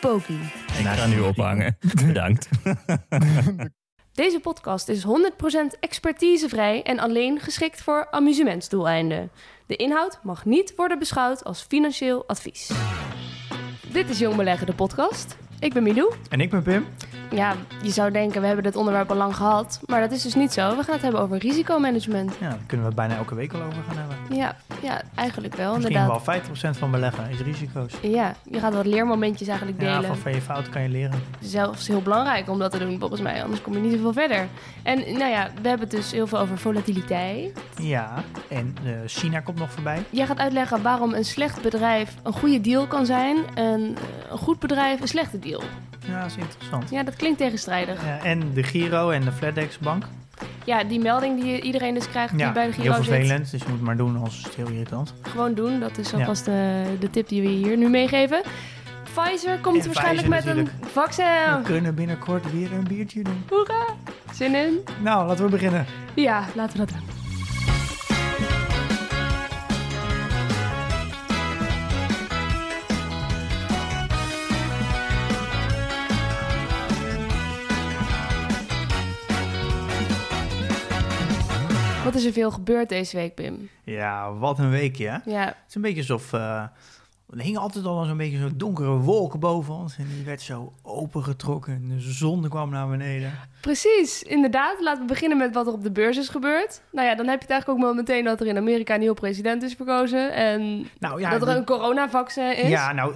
Poki. Ik ga nu ophangen. Bedankt. Deze podcast is 100% expertisevrij en alleen geschikt voor amusementsdoeleinden. De inhoud mag niet worden beschouwd als financieel advies. Dit is Jong Beleggen, de podcast. Ik ben Milou. En ik ben Pim. Ja, je zou denken, we hebben dit onderwerp al lang gehad. Maar dat is dus niet zo. We gaan het hebben over risicomanagement. Ja, daar kunnen we bijna elke week al over gaan hebben. Ja, ja eigenlijk wel, Misschien inderdaad. wel 50% van beleggen is risico's. Ja, je gaat wat leermomentjes eigenlijk Ja, delen. van, van je fouten kan je leren. zelfs heel belangrijk om dat te doen, volgens mij. Anders kom je niet zoveel verder. En nou ja, we hebben het dus heel veel over volatiliteit. Ja, en eh, China komt nog voorbij. Jij gaat uitleggen waarom een slecht bedrijf een goede deal kan zijn en eh, een goed bedrijf een slechte deal. Ja, dat is interessant. Ja, dat klinkt tegenstrijdig. Ja, en de Giro en de FedEx Bank. Ja, die melding die iedereen dus krijgt die bij de heel Giro zit. vervelend. Dus je moet het maar doen, is het heel irritant. Gewoon doen, dat is Ja. alvast de, de tip die we hier nu meegeven. Pfizer komt waarschijnlijk met een natuurlijk. We vaccin. kunnen binnenkort weer een biertje doen. Hoera! Zin in? Nou, laten we beginnen. Ja, laten we dat doen. Is er veel gebeurd deze week, Pim? Ja, wat een weekje. hè? Ja, Het is een beetje alsof... eh, er hing altijd al zo'n beetje zo'n donkere wolk boven ons. En die werd zo opengetrokken. En de zon kwam naar beneden. precies. Inderdaad. Laten we beginnen met wat er op de beurs is gebeurd. Nou ja, dan heb je het eigenlijk ook wel meteen dat er in Amerika een nieuwe president is verkozen. En Nou ja, dat er een coronavaccin is. Ja, nou,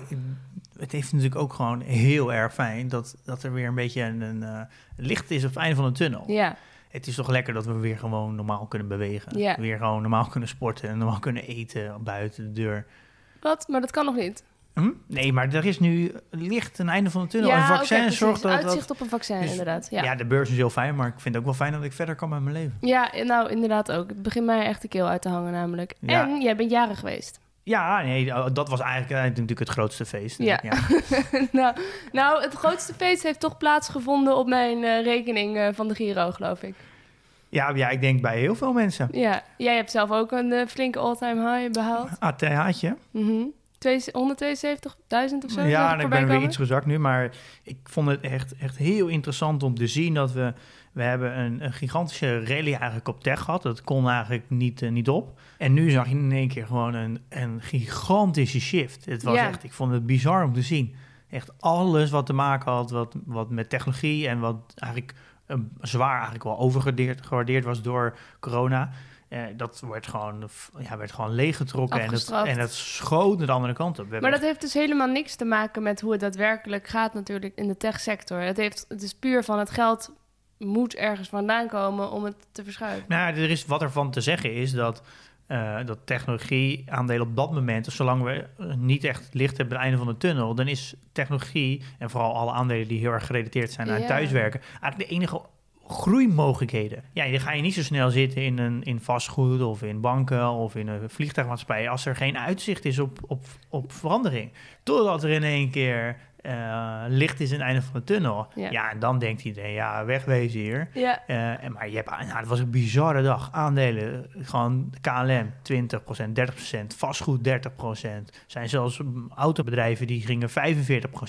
het heeft natuurlijk ook gewoon heel erg fijn dat, dat er weer een beetje een, een eh, licht is op het einde van de tunnel. Ja, Het is toch lekker dat we weer gewoon normaal kunnen bewegen. Ja. Weer gewoon normaal kunnen sporten en normaal kunnen eten buiten de deur. wat? Maar dat kan nog niet. Hm? Nee, maar er is nu licht een einde van de tunnel. ja, een vaccin zorgt dat... Uitzicht op een vaccin, dus- inderdaad. ja. Ja. de beurs is heel fijn, maar ik vind het ook wel fijn dat ik verder kan met mijn leven. ja, nou inderdaad ook. Het begint mij echt de keel uit te hangen namelijk. Ja. En jij bent jarig geweest. Ja, nee, dat was eigenlijk, eigenlijk natuurlijk het grootste feest. Ja. nou, nou, het grootste feest heeft toch plaatsgevonden op mijn eh, rekening eh, van de Giro, geloof ik. Ja, ja, ik denk bij heel veel mensen. Ja, jij hebt zelf ook een eh, flinke all-time high behaald. ATH'tje. Mhm. Twee- 172.000 of zo? Ja, en ik ben weer iets gezakt nu, maar ik vond het echt, echt heel interessant om te zien dat we... We hebben een, een gigantische rally eigenlijk op tech gehad. Dat kon eigenlijk niet, eh, niet op. En nu zag je in één keer gewoon een, een gigantische shift. Het was Ja. echt, ik vond het bizar om te zien. Echt alles wat te maken had wat, wat met technologie en wat eigenlijk eh, zwaar eigenlijk wel overgewaardeerd gewaardeerd was door corona. Eh, dat werd gewoon, ja, werd gewoon leeggetrokken en dat, en dat schoot de andere kant op. Maar dat heeft dus helemaal niks te maken met hoe het daadwerkelijk gaat natuurlijk in de techsector. Het, heeft, het is puur van het geld moet ergens vandaan komen om het te verschuiven. Nou, er is, wat ervan te zeggen is dat, eh dat technologie-aandelen op dat moment, dus zolang we eh, niet echt licht hebben aan het einde van de tunnel, dan is technologie, en vooral alle aandelen die heel erg gerelateerd zijn aan Ja. thuiswerken, eigenlijk de enige groeimogelijkheden. Ja, je ga je niet zo snel zitten in, een, in vastgoed of in banken of in een vliegtuigmaatschappij als er geen uitzicht is op, op, op verandering. Totdat er in één keer eh, licht is aan het einde van de tunnel. Ja. Ja, en dan denkt iedereen, ja, wegwezen hier. Ja, Eh, en maar je hebt, nou, het was een bizarre dag. Aandelen, gewoon KLM 20%, 30%, vastgoed 30%. Er zijn zelfs mm, autobedrijven die gingen 45%.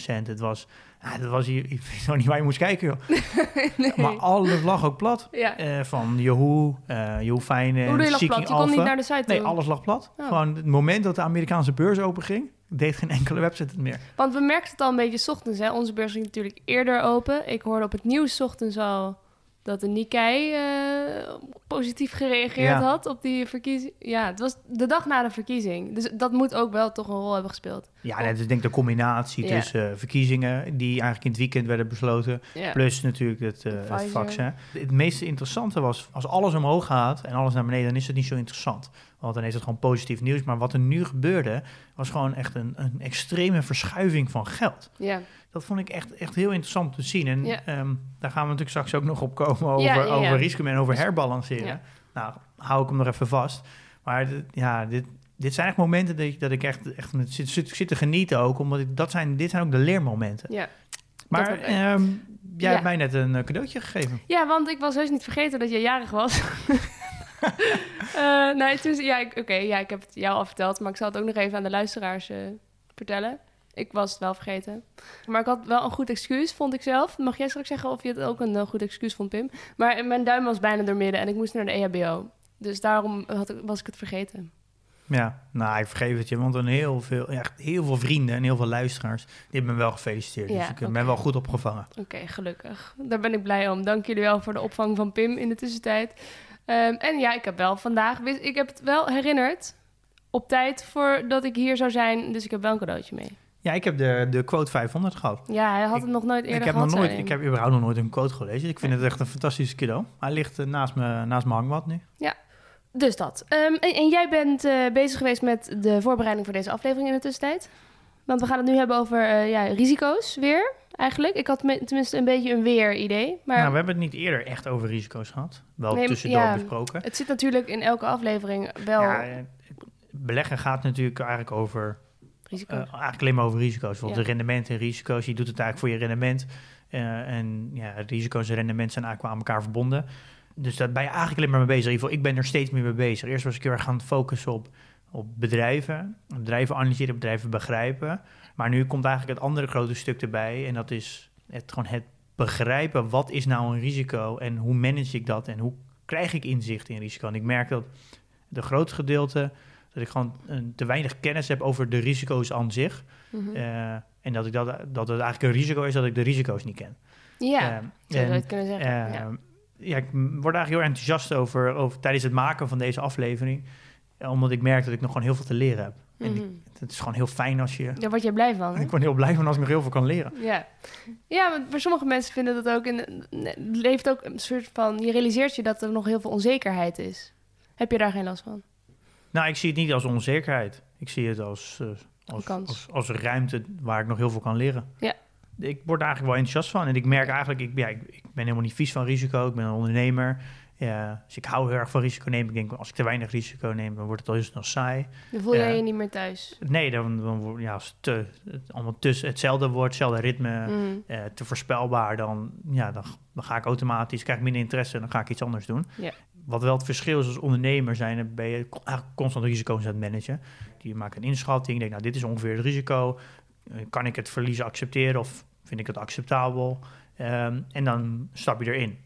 Het was, ja, dat was hier, ik weet nog niet waar je moest kijken, joh. nee. Maar alles lag ook plat. ja. Eh, van Yahoo, eh Yahoo Finance, Hoe lag Seeking plat? Je kon niet naar de site toe. Nee, alles lag plat. Oh. Gewoon het moment dat de Amerikaanse beurs open ging, deed geen enkele website het meer. Want we merkten het al een beetje 's ochtends. Hè? Onze beurs ging natuurlijk eerder open. Ik hoorde op het nieuws 's ochtends al dat de Nikkei eh, positief gereageerd Ja. had op die verkiezing. Ja, het was de dag na de verkiezing. Dus dat moet ook wel toch een rol hebben gespeeld. Ja, net is denk ik de combinatie Ja. tussen eh, verkiezingen die eigenlijk in het weekend werden besloten, Ja. plus natuurlijk het, eh het vaccin. Het meest interessante was, als alles omhoog gaat en alles naar beneden, dan is het niet zo interessant. Want dan is het gewoon positief nieuws. Maar wat er nu gebeurde, was gewoon echt een, een extreme verschuiving van geld. Ja. Dat vond ik echt, echt heel interessant te zien. En Ja. ehm, daar gaan we natuurlijk straks ook nog op komen over, Ja, over risico en over herbalanceren. Ja. Nou, hou ik hem nog even vast. Maar dit- ja, dit, dit zijn echt momenten dat ik, dat ik echt, echt zit, zit, zit te genieten ook. Omdat ik, dat zijn, dit zijn ook de leermomenten. Ja. Maar ehm, jij hebt mij net een eh, cadeautje gegeven. ja, want ik was heus niet vergeten dat je jarig was. Eh, nee, toen, ja, ik- oké, ja, ik heb het jou al verteld, maar ik zal het ook nog even aan de luisteraars eh, vertellen. Ik was het wel vergeten. Maar ik had wel een goed excuus, vond ik zelf. Mag jij straks zeggen of je het ook een eh, goed excuus vond, Pim? Maar mijn duim was bijna doormidden en ik moest naar de EHBO. Dus daarom had ik, was ik het vergeten. Ja, nou, ik vergeef het je, want een heel veel, ja, heel veel vrienden en heel veel luisteraars, die hebben me wel gefeliciteerd. Ja, dus ik ben wel goed opgevangen. Oké, gelukkig. Daar ben ik blij om. Dank jullie wel voor de opvang van Pim in de tussentijd. Ehm, en ja, ik heb wel vandaag... wist- Ik heb het wel herinnerd op tijd voordat ik hier zou zijn. Dus ik heb wel een cadeautje mee. Ja, ik heb de, de quote 500 gehad. Ja, hij had Ik- het nog nooit eerder Ik heb, gehad. nog nooit, ik heb überhaupt nog nooit een quote gelezen. Ik vind het echt een fantastisch cadeau. Hij ligt eh, naast, me, naast mijn hangmat nu. Dus dat. Ehm, en, en jij bent eh, bezig geweest met de voorbereiding voor deze aflevering in de tussentijd? Want we gaan het nu hebben over eh, ja, risico's weer, eigenlijk. Ik had tenminste een beetje een weer-idee. Maar Nou, we hebben het niet eerder echt over risico's gehad. Wel Nee, tussendoor ja. besproken. het zit natuurlijk in elke aflevering wel Ja, eh, beleggen gaat natuurlijk eigenlijk over risico's. Eh, eigenlijk alleen maar over risico's. Ja. de rendementen en risico's. Je doet het eigenlijk voor je rendement. En ja, risico's en rendement zijn eigenlijk wel aan elkaar verbonden. Dus daar ben je eigenlijk alleen maar mee bezig. In ieder geval, ik ben er steeds meer mee bezig. Eerst was ik heel erg gaan focussen op, op bedrijven. Bedrijven analyseren, bedrijven begrijpen. Maar nu komt eigenlijk het andere grote stuk erbij. En dat is het, gewoon het begrijpen. Wat is nou een risico? En hoe manage ik dat? En hoe krijg ik inzicht in risico? En ik merk dat de grootste gedeelte... dat ik gewoon te weinig kennis heb over de risico's aan zich. Mhm. Eh, en dat, ik dat, dat het eigenlijk een risico is dat ik de risico's niet ken. ja, Eh, zou je het kunnen zeggen. eh, ja. ja, ik word eigenlijk heel enthousiast over, over tijdens het maken van deze aflevering. Omdat ik merk dat ik nog gewoon heel veel te leren heb. En Mhm. het is gewoon heel fijn als je... Daar word je blij van. hè? Ik word heel blij van als ik nog heel veel kan leren. Ja, ja maar sommige mensen vinden dat ook... In, het leeft ook een soort van... Je realiseert je dat er nog heel veel onzekerheid is. Heb je daar geen last van? Nou, ik zie het niet als onzekerheid. Ik zie het als, eh, als, kans. als, als ruimte waar ik nog heel veel kan leren. Ja. Ik word er eigenlijk wel enthousiast van. En ik merk eigenlijk, ik, ja, ik, ik ben helemaal niet vies van risico. Ik ben een ondernemer. Ja, dus ik hou heel erg van risico nemen. Ik denk, als ik te weinig risico neem, dan wordt het al heel snel saai. Dan voel jij Ja. je niet meer thuis. Nee, dan, dan ja, als het, te, het allemaal tussen hetzelfde wordt, hetzelfde ritme, Mhm. eh, te voorspelbaar, dan, ja, dan, dan ga ik automatisch, krijg ik minder interesse en dan ga ik iets anders doen. Ja. Wat wel het verschil is als ondernemer zijn, dan ben je eigenlijk constant risico's aan het managen. Die maakt een inschatting, denk, nou, dit is ongeveer het risico. Eh, kan ik het verliezen accepteren of vind ik het acceptabel? Ehm, en dan stap je erin.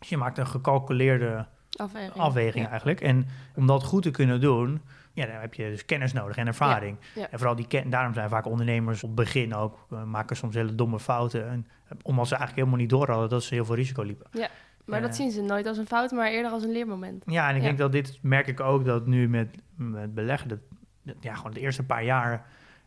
Dus je maakt een gecalculeerde Afweging. afweging Ja. eigenlijk. En om dat goed te kunnen doen, ja, dan heb je dus kennis nodig en ervaring. Ja, ja. En vooral die ken daarom zijn vaak ondernemers op het begin ook, eh, maken soms hele domme fouten. En, eh, omdat ze eigenlijk helemaal niet door hadden dat ze heel veel risico liepen. Maar dat Eh. zien ze nooit als een fout, maar eerder als een leermoment. Ja, en ik Ja. denk dat dit merk ik ook dat nu met, met beleggen, dat, dat- ja, gewoon de eerste paar jaar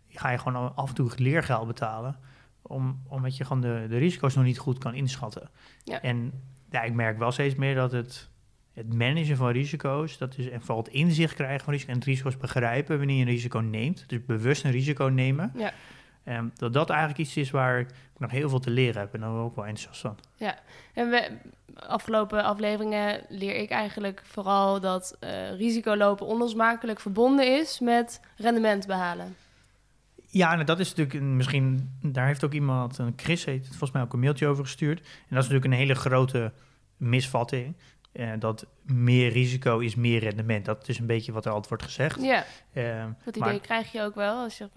ga je gewoon af en toe leergeld betalen. Om, omdat je gewoon de, de risico's nog niet goed kan inschatten. Ja. En ja, ik merk wel steeds meer dat het, het managen van risico's, dat is en vooral het inzicht krijgen van risico's en het risico's begrijpen wanneer je een risico neemt. Dus bewust een risico nemen. Ja. Ehm, dat dat eigenlijk iets is waar ik nog heel veel te leren heb en ik ook wel enthousiast van. En we, afgelopen afleveringen leer ik eigenlijk vooral dat eh, risico lopen onlosmakelijk verbonden is met rendement behalen. Ja, en dat is natuurlijk een- misschien, daar heeft ook iemand, een Chris heet het, volgens mij ook een mailtje over gestuurd. En dat is natuurlijk een hele grote misvatting. eh, dat meer risico is meer rendement. Dat is een beetje wat er altijd wordt gezegd. Ja, Eh, dat maar- idee krijg je ook wel. Als je,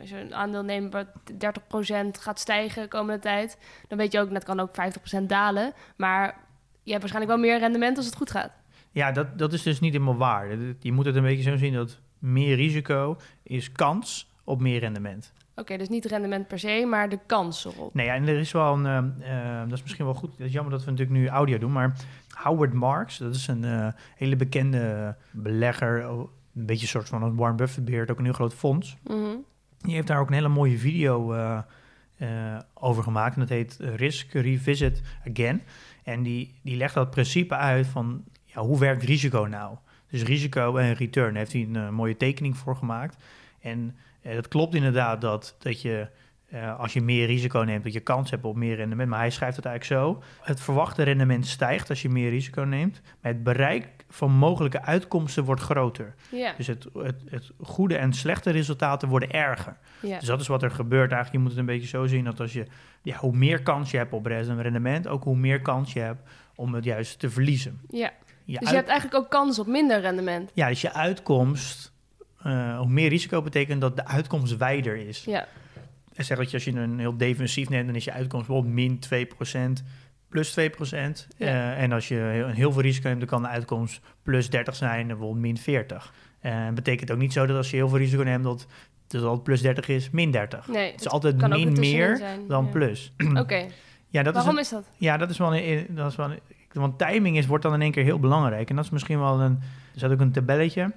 als je een aandeel neemt wat 30% gaat stijgen de komende tijd, dan weet je ook, dat kan ook 50% dalen. Maar je hebt waarschijnlijk wel meer rendement als het goed gaat. Ja, dat, dat is dus niet helemaal waar. Je moet het een beetje zo zien dat meer risico is kans op meer rendement. Oké, dus niet rendement per se, maar de kans erop. Nee, ja, en er is wel een, eh, eh, dat is misschien wel goed, het is jammer dat we natuurlijk nu audio doen, maar Howard Marks, dat is een eh, hele bekende belegger, een beetje een soort van een Warren Buffett beheert, ook een heel groot fonds. Mhm. Die heeft daar ook een hele mooie video eh, eh, over gemaakt. En dat heet Risk Revisit Again. En die, die legt dat principe uit van ja, hoe werkt risico nou? Dus risico en return. Daar heeft hij een mooie tekening voor gemaakt. En dat klopt inderdaad dat, dat je uh, als je meer risico neemt, dat je kans hebt op meer rendement. Maar hij schrijft het eigenlijk zo. Het verwachte rendement stijgt als je meer risico neemt. Maar het bereik van mogelijke uitkomsten wordt groter. Dus het, het, het goede en slechte resultaten worden erger. Dus dat is wat er gebeurt eigenlijk. Je moet het een beetje zo zien dat als je, ja, hoe meer kans je hebt op rendement, ook hoe meer kans je hebt om het juist te verliezen. Ja. Je Dus uit- je hebt eigenlijk ook kans op minder rendement. Ja, dus je uitkomst, eh, hoe meer risico betekent dat de uitkomst wijder is. Ja. En zeg dat je als je een heel defensief neemt, dan is je uitkomst bijvoorbeeld min 2%, plus 2%. Ja. Eh, en als je heel, heel veel risico neemt, dan kan de uitkomst plus 30 zijn en bijvoorbeeld min 40. En het betekent ook niet zo dat als je heel veel risico neemt, dat, het plus 30 is, min 30. Nee, Het is altijd min meer zijn, dan ja. plus. Oké, Ja, dat is waarom een- is dat? ja, dat is wel een, dat is wel een- want timing is, wordt dan in één keer heel belangrijk. En dat is misschien wel een, er staat ook een tabelletje.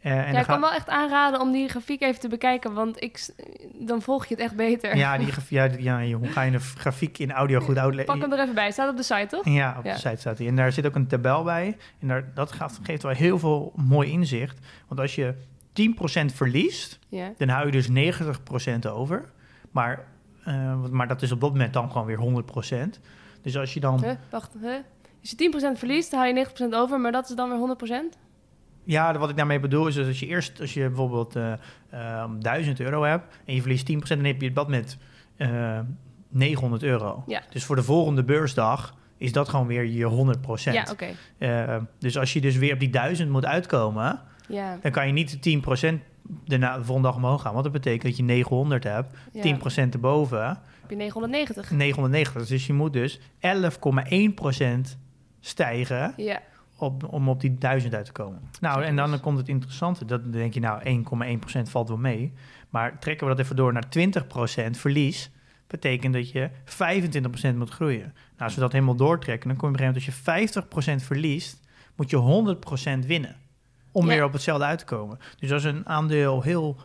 Eh, en ja, ik kan gaat- wel echt aanraden om die grafiek even te bekijken, want ik, dan volg je het echt beter. ja, die, graf- ja, ja, hoe ga je een grafiek in audio goed uitleggen? Pak hem er even bij, staat op de site toch? Ja, op Ja. de site staat hij. En daar zit ook een tabel bij. En daar, dat geeft wel heel veel mooi inzicht. Want als je 10% verliest, Ja. dan hou je dus 90% over. Maar, eh, maar dat is op dat moment dan gewoon weer 100%. Dus als je dan... Huh? Wacht, huh? Als je 10% verliest, dan haal je 90% over, maar dat is dan weer 100%? Ja, wat ik daarmee bedoel is dus als je eerst, als je bijvoorbeeld eh ehm, 1000 euro hebt en je verliest 10%, dan heb je dat met eh 900 euro. Ja. Dus voor de volgende beursdag is dat gewoon weer je 100%. Ja, oké. Eh, dus als je dus weer op die 1000 moet uitkomen, Ja, dan kan je niet de 10% daarna de volgende dag omhoog gaan. Want dat betekent dat je 900 hebt, ja. 10% erboven, heb je 990. 990. Dus je moet dus 11,1% stijgen Ja, op, om op die 1000 uit te komen. Nou, en dan komt het interessante. Dat denk je, nou, 1,1% valt wel mee. Maar trekken we dat even door naar 20% verlies, betekent dat je 25% moet groeien. Nou, als we dat helemaal doortrekken, dan kom je op een gegeven moment, als je 50% verliest, moet je 100% winnen. Om Ja. weer op hetzelfde uit te komen. Dus als een aandeel heel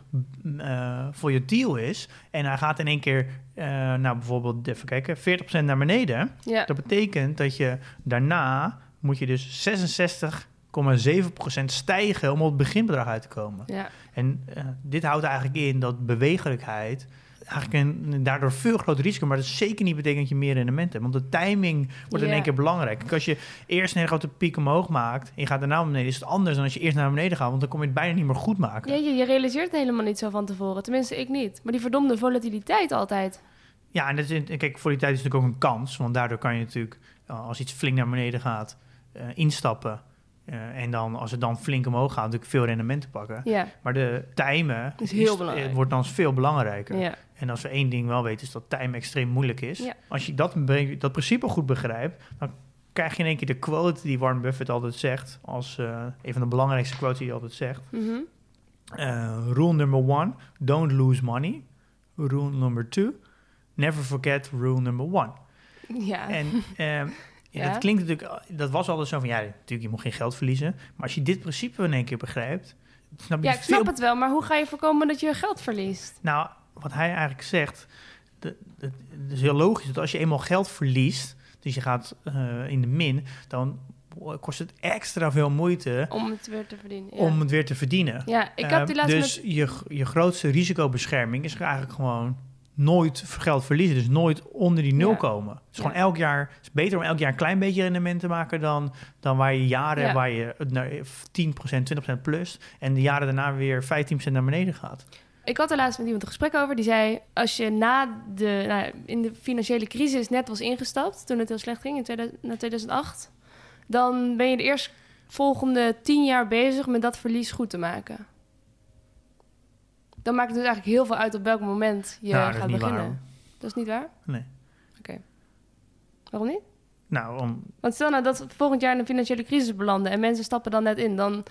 eh volatiel is en hij gaat in één keer, eh, nou bijvoorbeeld, even kijken, 40% naar beneden, ja. dat betekent dat je daarna moet je dus 66,7% stijgen om op het beginbedrag uit te komen. ja. En eh, dit houdt eigenlijk in dat bewegelijkheid eigenlijk een, daardoor veel groter risico, maar dat is zeker niet betekent dat je meer rendement hebt. Want de timing wordt in één keer belangrijk. Kijk, Als je eerst een hele grote piek omhoog maakt en je gaat daarna naar beneden, is het anders dan als je eerst naar beneden gaat, want dan kom je het bijna niet meer goed maken. Ja, je, je realiseert het helemaal niet zo van tevoren. Tenminste, ik niet. Maar die verdomde volatiliteit altijd. Ja, en dat is, kijk, volatiliteit is natuurlijk ook een kans, want daardoor kan je natuurlijk, eh, als iets flink naar beneden gaat, eh, instappen. Eh, en dan, als het dan flink omhoog gaat, natuurlijk veel rendement te pakken. Ja, Maar de timen Is heel belangrijk. wordt dan veel belangrijker. ja. En als we één ding wel weten, is dat timen extreem moeilijk is. Ja. Als je dat, dat principe goed begrijpt, dan krijg je in één keer de quote die Warren Buffett altijd zegt, als eh, een van de belangrijkste quotes die hij altijd zegt. Mhm. Eh, rule number one, don't lose money. Rule number two, never forget rule number one. Ja. En ehm, ja, dat klinkt natuurlijk, dat was altijd zo van, ja, natuurlijk, je moet geen geld verliezen. Maar als je dit principe in één keer begrijpt, snap je ja, ik veel snap het wel, maar hoe ga je voorkomen dat je geld verliest? Nou, wat hij eigenlijk zegt, dat is heel logisch. Dat als je eenmaal geld verliest, dus je gaat eh, in de min, dan kost het extra veel moeite Om het weer te verdienen. Ja, om het weer te verdienen. ja ik had die Eh, laatste dus met... je, je grootste risicobescherming is eigenlijk gewoon nooit geld verliezen. Dus nooit onder die nul Ja. komen. Dus Ja. gewoon elk jaar, het is beter om elk jaar een klein beetje rendement te maken dan, dan waar je jaren Ja. waar je naar 10%, 20% plus en de jaren daarna weer 15% naar beneden gaat. Ik had er laatst met iemand een gesprek over. Die zei, als je na de, nou, in de financiële crisis net was ingestapt... toen het heel slecht ging, in 2000, na 2008... dan ben je de eerstvolgende tien jaar bezig met dat verlies goed te maken. Dan maakt het dus eigenlijk heel veel uit op welk moment je Nou, gaat waar, beginnen. dat is niet waar? Nee. Oké. Waarom niet? Nou, om, Want stel nou dat we volgend jaar in een financiële crisis belanden... en mensen stappen dan net in... dan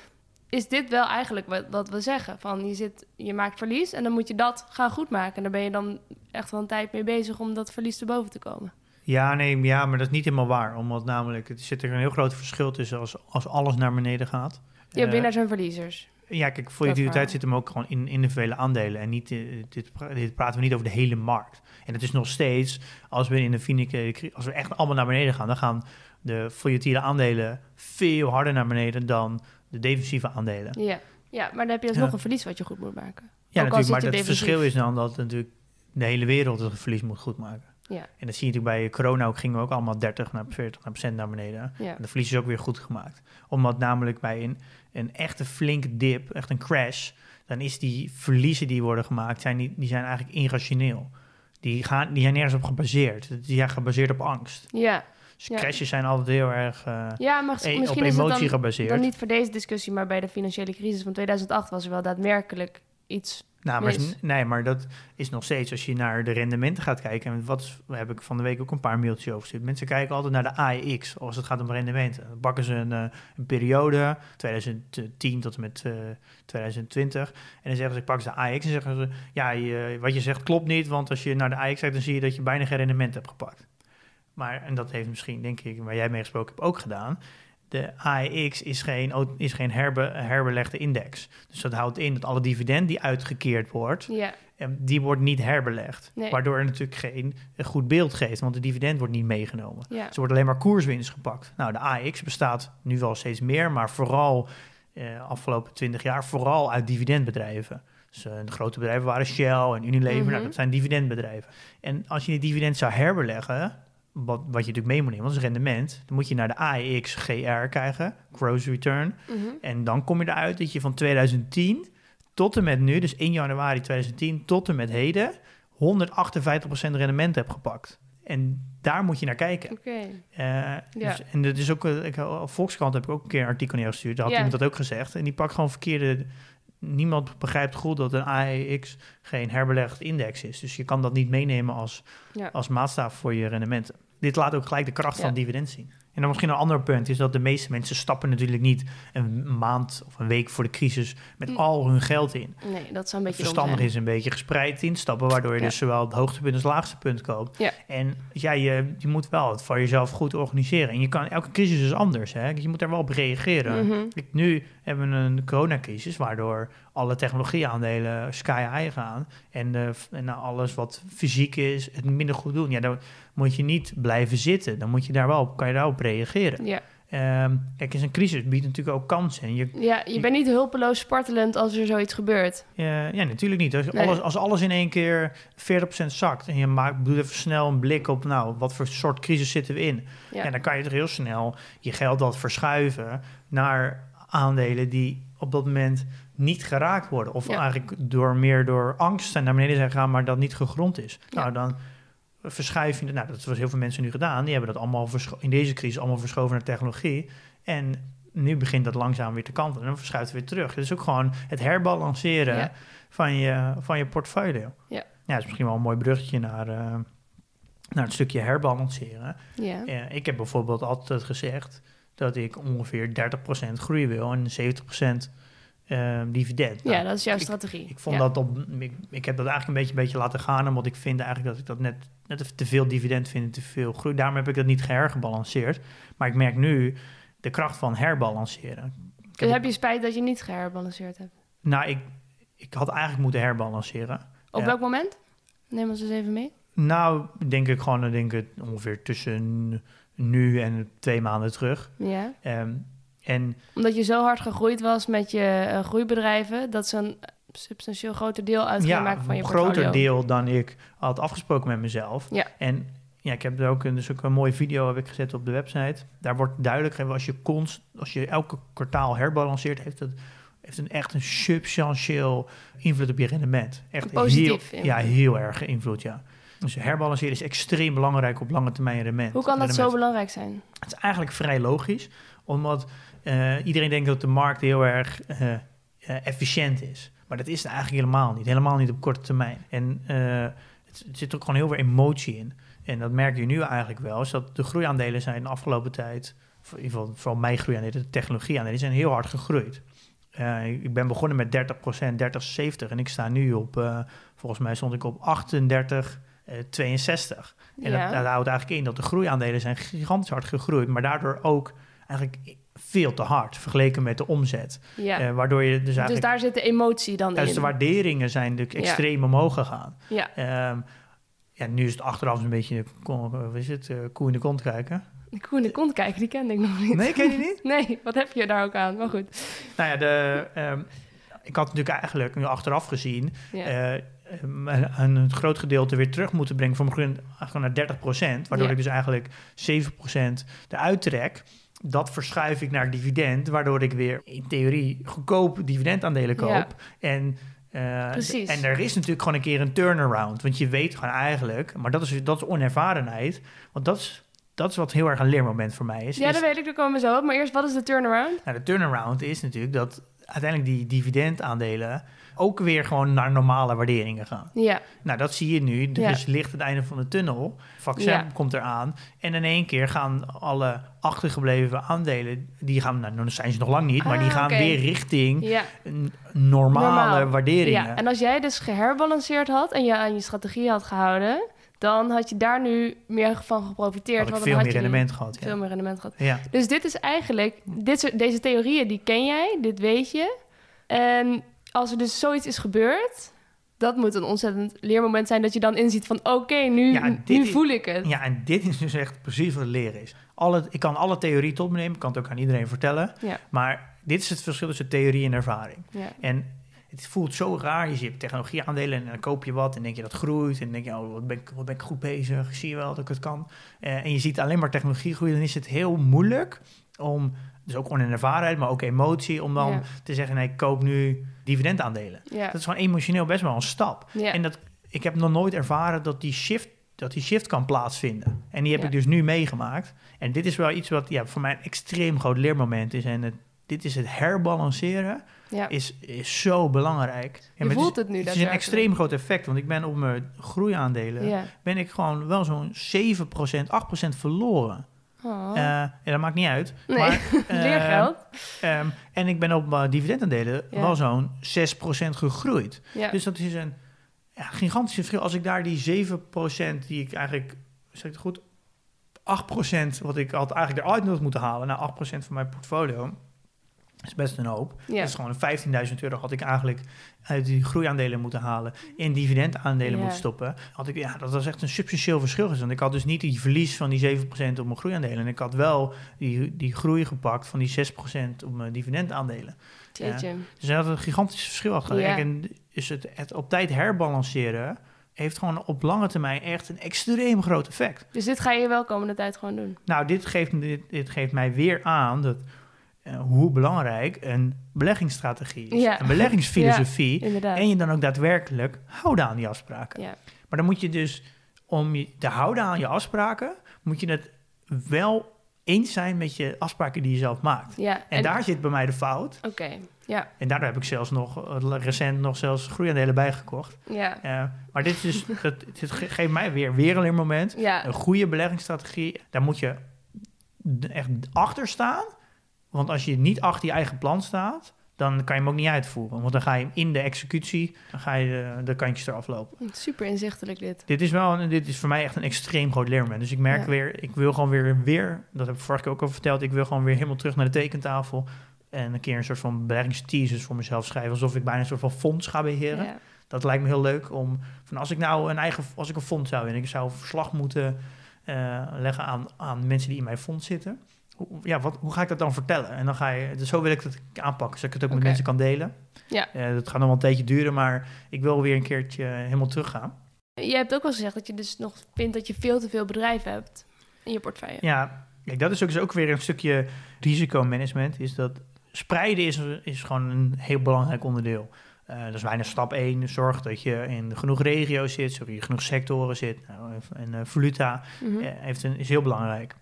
is dit wel eigenlijk wat, wat we zeggen. Van je, zit, je maakt verlies en dan moet je dat gaan goedmaken. En daar ben je dan echt wel een tijd mee bezig... om dat verlies te boven te komen. Ja, nee, ja, maar dat is niet helemaal waar. Omdat namelijk, er zit er een heel groot verschil tussen als, als alles naar beneden gaat. Je Eh, winnaars en verliezers. Ja, kijk, volatiliteit zit hem ook gewoon in individuele aandelen. En niet, eh, dit, dit praten we niet over de hele markt. En het is nog steeds, als we in de financiële als we echt allemaal naar beneden gaan, dan gaan de volatiele aandelen veel harder naar beneden dan de defensieve aandelen. Ja. ja, maar dan heb je alsnog Ja. een verlies wat je goed moet maken. Ja, Ook natuurlijk, maar het verschil is dan dat natuurlijk de hele wereld het verlies moet goedmaken. Ja. En dat zie je natuurlijk bij corona ook, gingen we ook allemaal 30 naar 40 naar procent naar beneden. Ja. En de verlies is ook weer goed gemaakt. Omdat namelijk bij een, een echte flinke dip, echt een crash, dan is die verliezen die worden gemaakt, zijn die, die zijn eigenlijk irrationeel. Die, gaan, die zijn nergens op gebaseerd. Die zijn gebaseerd op angst. Ja, Dus Ja. crashes zijn altijd heel erg eh, ja maar e- op misschien is het emotie dan, gebaseerd. dan niet voor deze discussie, maar bij de financiële crisis van 2008 was er wel daadwerkelijk iets. Nou, maar, mis. nee, maar dat is nog steeds als je naar de rendementen gaat kijken. En wat heb ik van de week ook een paar mailtjes over. Mensen kijken altijd naar de AEX als het gaat om rendementen. Dan pakken ze een, eh, een periode, 2010 tot en met eh, 2020. En dan zeggen ze, ik pak ze de AEX en zeggen ze, ja, je- wat je zegt klopt niet. Want als je naar de AEX kijkt, dan zie je dat je bijna geen rendement hebt gepakt. Maar, en dat heeft misschien, denk ik, waar jij mee gesproken hebt, ook gedaan. De AEX is geen, is geen herbe, herbelegde index. Dus dat houdt in dat alle dividend die uitgekeerd wordt, Ja, en die wordt niet herbelegd. Nee. Waardoor er natuurlijk geen een goed beeld geeft, want de dividend wordt niet meegenomen. ja. Ze wordt alleen maar koerswinst gepakt. Nou, de AX bestaat nu wel steeds meer, maar vooral eh, afgelopen 20 jaar vooral uit dividendbedrijven. Dus eh, de grote bedrijven waren Shell en Unilever, Mhm. nou, dat zijn dividendbedrijven. En als je die dividend zou herbeleggen, wat, wat je natuurlijk mee moet nemen, dat is rendement, dan moet je naar de AEX GR krijgen, gross return. Mhm. En dan kom je eruit dat je van 2010 tot en met nu, dus 1 januari 2010 tot en met heden, 158% rendement hebt gepakt. En daar moet je naar kijken. Oké. Eh, dus, en dat is ook, eh, ik, op Volkskrant heb ik ook een keer een artikel neergestuurd. Daar had Ja. iemand dat ook gezegd. En die pakt gewoon verkeerde... Niemand begrijpt goed dat een AEX geen herbelegd index is. Dus je kan dat niet meenemen als, Ja. als maatstaf voor je rendementen. Dit laat ook gelijk de kracht Ja. van dividend zien. En dan misschien een ander punt is dat de meeste mensen stappen natuurlijk niet een maand of een week voor de crisis met Mm. al hun geld in. Nee, dat zou een beetje Verstandig is een beetje gespreid instappen, waardoor je Ja. dus zowel het hoogtepunt als het laagste punt koopt. Ja. En ja, je, je moet wel het voor jezelf goed organiseren. En je kan, elke crisis is anders. Hè? Je moet er wel op reageren. Mhm. Kijk, Nu hebben we een coronacrisis, waardoor alle technologieaandelen sky high gaan. En, eh, f- en alles wat fysiek is, het minder goed doen. Ja, dan moet je niet blijven zitten. Dan moet je daar wel op, kan je daarop reageren. Ja. Ehm, kijk, eens een crisis biedt natuurlijk ook kansen. En je, ja, je bent niet hulpeloos spartelend als er zoiets gebeurt. Ja, ja, natuurlijk niet. Als, Nee. alles, als alles in één keer 40% zakt en je maakt, doet even snel een blik op, nou, wat voor soort crisis zitten we in? Ja. Ja. dan kan je toch heel snel je geld wat verschuiven naar aandelen die op dat moment niet geraakt worden. Of Ja. eigenlijk door meer door angst naar beneden zijn gegaan, maar dat niet gegrond is. Ja. Nou, dan verschuif je, nou, dat was heel veel mensen nu gedaan. Die hebben dat allemaal in deze crisis allemaal verschoven naar technologie. En nu begint dat langzaam weer te kantelen. En dan verschuift het weer terug. Het is ook gewoon het herbalanceren Ja. van, je, van je portfolio. Ja. ja, is misschien wel een mooi bruggetje naar, eh, naar het stukje herbalanceren. Ja. Ja, ik heb bijvoorbeeld altijd gezegd dat ik ongeveer 30% groei wil en 70% eh, dividend. ja, Nou, dat is jouw ik- strategie. ik, vond ja. dat op, ik, ik heb dat eigenlijk een beetje, een beetje laten gaan, omdat ik vind eigenlijk dat ik dat net, net even te veel dividend vind en te veel groei. Daarom heb ik dat niet gehergebalanceerd. Maar ik merk nu de kracht van herbalanceren. Ik Dus heb- heb je spijt dat je niet geherbalanceerd hebt? nou, ik, ik had eigenlijk moeten herbalanceren. Op welk moment? Neem ons eens even mee. Nou, denk ik gewoon, denk ik ongeveer tussen nu en twee maanden terug. Ja. Ehm, en Omdat je zo hard gegroeid was met je eh, groeibedrijven, dat ze een substantieel groter deel uit ja, maken van je een groter portfolio. deel dan ik had afgesproken met mezelf. Ja. En ja, ik heb er ook een, dus ook een mooie video heb ik gezet op de website. Daar wordt duidelijk als je const, als je elke kwartaal herbalanceert, heeft het heeft een echt een substantieel invloed op je rendement. Echt Positief heel, ja, heel erg invloed, ja. Dus herbalanceren is extreem belangrijk op lange termijn rendement. Hoe kan dat zo belangrijk zijn? Het is eigenlijk vrij logisch, omdat eh, iedereen denkt dat de markt heel erg eh, eh, efficiënt is. Maar dat is het eigenlijk helemaal niet. Helemaal niet op korte termijn. En het, het zit ook gewoon heel veel emotie in. En dat merk je nu eigenlijk wel, is dat de groeiaandelen zijn de afgelopen tijd, in ieder geval vooral mijn groeiaandelen, de technologieaandelen, zijn heel hard gegroeid. Ik ben begonnen met 30%, 30, 70 en ik sta nu op, volgens mij stond ik op 38, eh, 62. En Ja. dat, dat houdt eigenlijk in dat de groeiaandelen zijn gigantisch hard gegroeid, maar daardoor ook eigenlijk veel te hard vergeleken met de omzet. Ja. Eh, waardoor je dus eigenlijk... dus daar zit de emotie dan dus in. de waarderingen zijn natuurlijk Ja. extreem omhoog gegaan. Ja. Ehm, ja, nu is het achteraf een beetje, kon- wat is het, eh, koe in de kont kijken. Die koe in de kont kijken, die kende ik nog niet. Nee, ken je niet? Nee, wat heb je daar ook aan? Maar goed. Nou ja, de, ehm, ik had natuurlijk eigenlijk nu achteraf gezien Ja. eh, een, een groot gedeelte weer terug moeten brengen van mijn naar 30% waardoor Ja. ik dus eigenlijk 7% eruit trek. Dat verschuif ik naar dividend, waardoor ik weer in theorie goedkoop dividendaandelen koop. Ja. En, eh, Precies. en er is natuurlijk gewoon een keer een turnaround. Want je weet gewoon eigenlijk, maar dat is, dat is onervarenheid. Want dat is, dat is wat heel erg een leermoment voor mij is. ja, is dat weet ik, daar komen we zo op. Maar eerst, wat is de turnaround? nou, de turnaround is natuurlijk dat uiteindelijk die dividendaandelen ook weer gewoon naar normale waarderingen gaan. Ja, Nou, dat zie je nu. Er Ja. is licht het einde van de tunnel. Vaccin Ja. komt eraan. En in één keer gaan alle achtergebleven aandelen, die gaan, nou, dan zijn ze nog lang niet, maar die Ah, gaan weer richting ja. normale Normaal. waarderingen. ja. En als jij dus geherbalanceerd had en je aan je strategie had gehouden, dan had je daar nu meer van geprofiteerd. had ik want veel dan meer had rendement gehad. Veel Ja. meer rendement gehad. Ja. Dus dit is eigenlijk, dit deze theorieën die ken jij, dit weet je. En als er dus zoiets is gebeurd, dat moet een ontzettend leermoment zijn dat je dan inziet van oké, nu, Ja, nu is- voel ik het. ja, en dit is dus echt precies wat leren is. Alle, ik kan alle theorie tot me nemen, ik kan het ook aan iedereen vertellen. Ja. Maar dit is het verschil tussen theorie en ervaring. Ja. En het voelt zo raar. Je ziet technologieaandelen en dan koop je wat en denk je dat groeit. En dan denk je, oh, wat ben ik, wat ben ik goed bezig. Zie wel dat ik het kan. Eh, en je ziet alleen maar technologie groeien. Dan is het heel moeilijk om, dus ook onervarenheid, maar ook emotie, om dan te zeggen, nee, ik koop nu dividendaandelen. Ja. Dat is gewoon emotioneel best wel een stap. Ja. En dat, ik heb nog nooit ervaren dat die shift, dat die shift kan plaatsvinden. En die heb Ja. ik dus nu meegemaakt. En dit is wel iets wat ja, voor mij een extreem groot leermoment is. En het, dit is het herbalanceren ja. is, is zo belangrijk. Je maar het voelt is, het nu Het is een extreem groot effect, want ik ben op mijn groeiaandelen... Ja. ben ik gewoon wel zo'n 7%, 8% verloren. Oh. Eh, ja, dat maakt niet uit. Nee, Maar, eh, Leergeld. ehm, en ik ben op mijn dividendaandelen Ja. wel zo'n 6% gegroeid. Ja. Dus dat is een ja, gigantisch verschil. Als ik daar die 7% die ik eigenlijk, zeg ik het goed, 8% wat ik had eigenlijk eruit had moeten halen, nou 8% van mijn portfolio, is best een hoop. Ja. Dat is gewoon 15.000 euro had ik eigenlijk uit die groeiaandelen moeten halen, in dividendaandelen Ja. moeten stoppen. Had ik, ja, dat was echt een substantieel verschil. Want ik had dus niet die verlies van die 7% op mijn groeiaandelen. En ik had wel die, die groei gepakt van die 6% op mijn dividendaandelen. Jeetje. Dus had een gigantisch verschil gehad. Ja. En dus het, het op tijd herbalanceren heeft gewoon op lange termijn echt een extreem groot effect. Dus dit ga je wel komende tijd gewoon doen. Nou, dit geeft, dit geeft mij weer aan dat, eh, hoe belangrijk een beleggingsstrategie is. Ja. Een beleggingsfilosofie. En je dan ook daadwerkelijk houden aan die afspraken. Ja. Maar dan moet je dus, om je te houden aan je afspraken, moet je het wel eens zijn met je afspraken die je zelf maakt. Ja. En, daar zit bij mij de fout. Oké. Ja. En daardoor heb ik zelfs nog eh, recent nog zelfs groeiaandelen bijgekocht. Ja. Eh, maar dit, is dus, dat, dit ge- geeft mij weer, weer een leermoment. Ja. Een goede beleggingsstrategie, daar moet je echt achter staan. Want als je niet achter je eigen plan staat, dan kan je hem ook niet uitvoeren. Want dan ga je hem in de executie, dan ga je de, de kantjes eraf lopen. Super inzichtelijk dit. Dit is, wel, een- dit is voor mij echt een extreem groot leermoment. Dus ik merk Ja. weer, ik wil gewoon weer, weer, dat heb ik vorige keer ook al verteld, ik wil gewoon weer helemaal terug naar de tekentafel. En een keer een soort van beleggingsteasers voor mezelf schrijven. Alsof ik bijna een soort van fonds ga beheren. Ja. Dat lijkt me heel leuk om, van als ik nou een eigen, als ik een fonds zou en ik zou verslag moeten eh, leggen aan, aan mensen die in mijn fonds zitten. Hoe, ja, wat, hoe ga ik dat dan vertellen? En dan ga je, dus zo wil ik het aanpakken, zodat ik het ook met mensen kan delen. Ja. Eh, dat gaat nog wel een tijdje duren, maar ik wil weer een keertje helemaal teruggaan. Je hebt ook wel gezegd dat je dus nog vindt dat je veel te veel bedrijven hebt in je portefeuille. Ja, kijk, dat is ook, is ook weer een stukje risicomanagement. Is dat spreiden is, is gewoon een heel belangrijk onderdeel. Eh, dat is bijna stap 1. Zorg dat je in genoeg regio's zit, zodat je genoeg sectoren zit. Nou, en eh, valuta Mhm. heeft een, is heel belangrijk.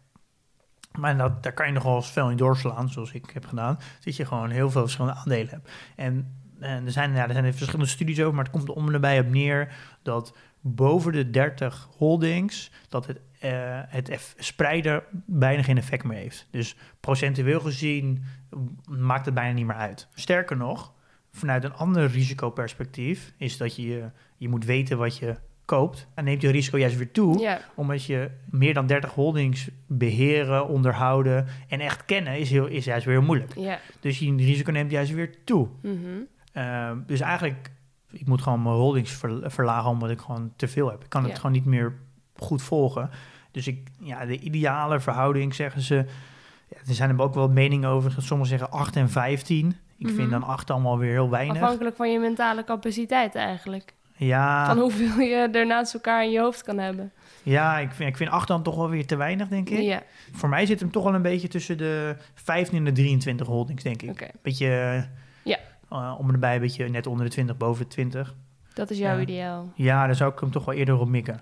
Maar dat, daar kan je nog wel eens veel in doorslaan, zoals ik heb gedaan. Dat je gewoon heel veel verschillende aandelen hebt. En, er, zijn, ja, er zijn verschillende studies over, maar het komt er om en erbij op neer dat boven de 30 holdings, dat het, eh, het spreiden bijna geen effect meer heeft. Dus procentueel gezien mm, maakt het bijna niet meer uit. Sterker nog, vanuit een ander risicoperspectief is dat je, je moet weten wat je koopt, dan neemt je risico juist weer toe. Omdat je meer dan 30 holdings beheren, onderhouden en echt kennen is, heel, is juist weer heel moeilijk. ja. Dus je risico neemt juist weer toe. mhm. Ehm, dus eigenlijk, ik moet gewoon mijn holdings ver- verlagen omdat ik gewoon te veel heb. Ik kan het gewoon niet meer goed volgen. Dus ik, ja, de ideale verhouding zeggen ze. Ja, er zijn er ook wel meningen over. Sommigen zeggen 8 en 15. Ik Mhm. vind dan 8 allemaal weer heel weinig. Afhankelijk van je mentale capaciteit eigenlijk. Ja, Van hoeveel je er naast elkaar in je hoofd kan hebben. ja ik, vind, ik vind 8 dan toch wel weer te weinig, denk ik. Ja, Voor mij zit hem toch wel een beetje tussen de 15 en de 23 holdings, denk ik. Beetje, Ja. eh, om en erbij, een beetje net onder de 20, boven de 20. Dat is jouw ideaal. Ja, daar zou ik hem toch wel eerder op mikken.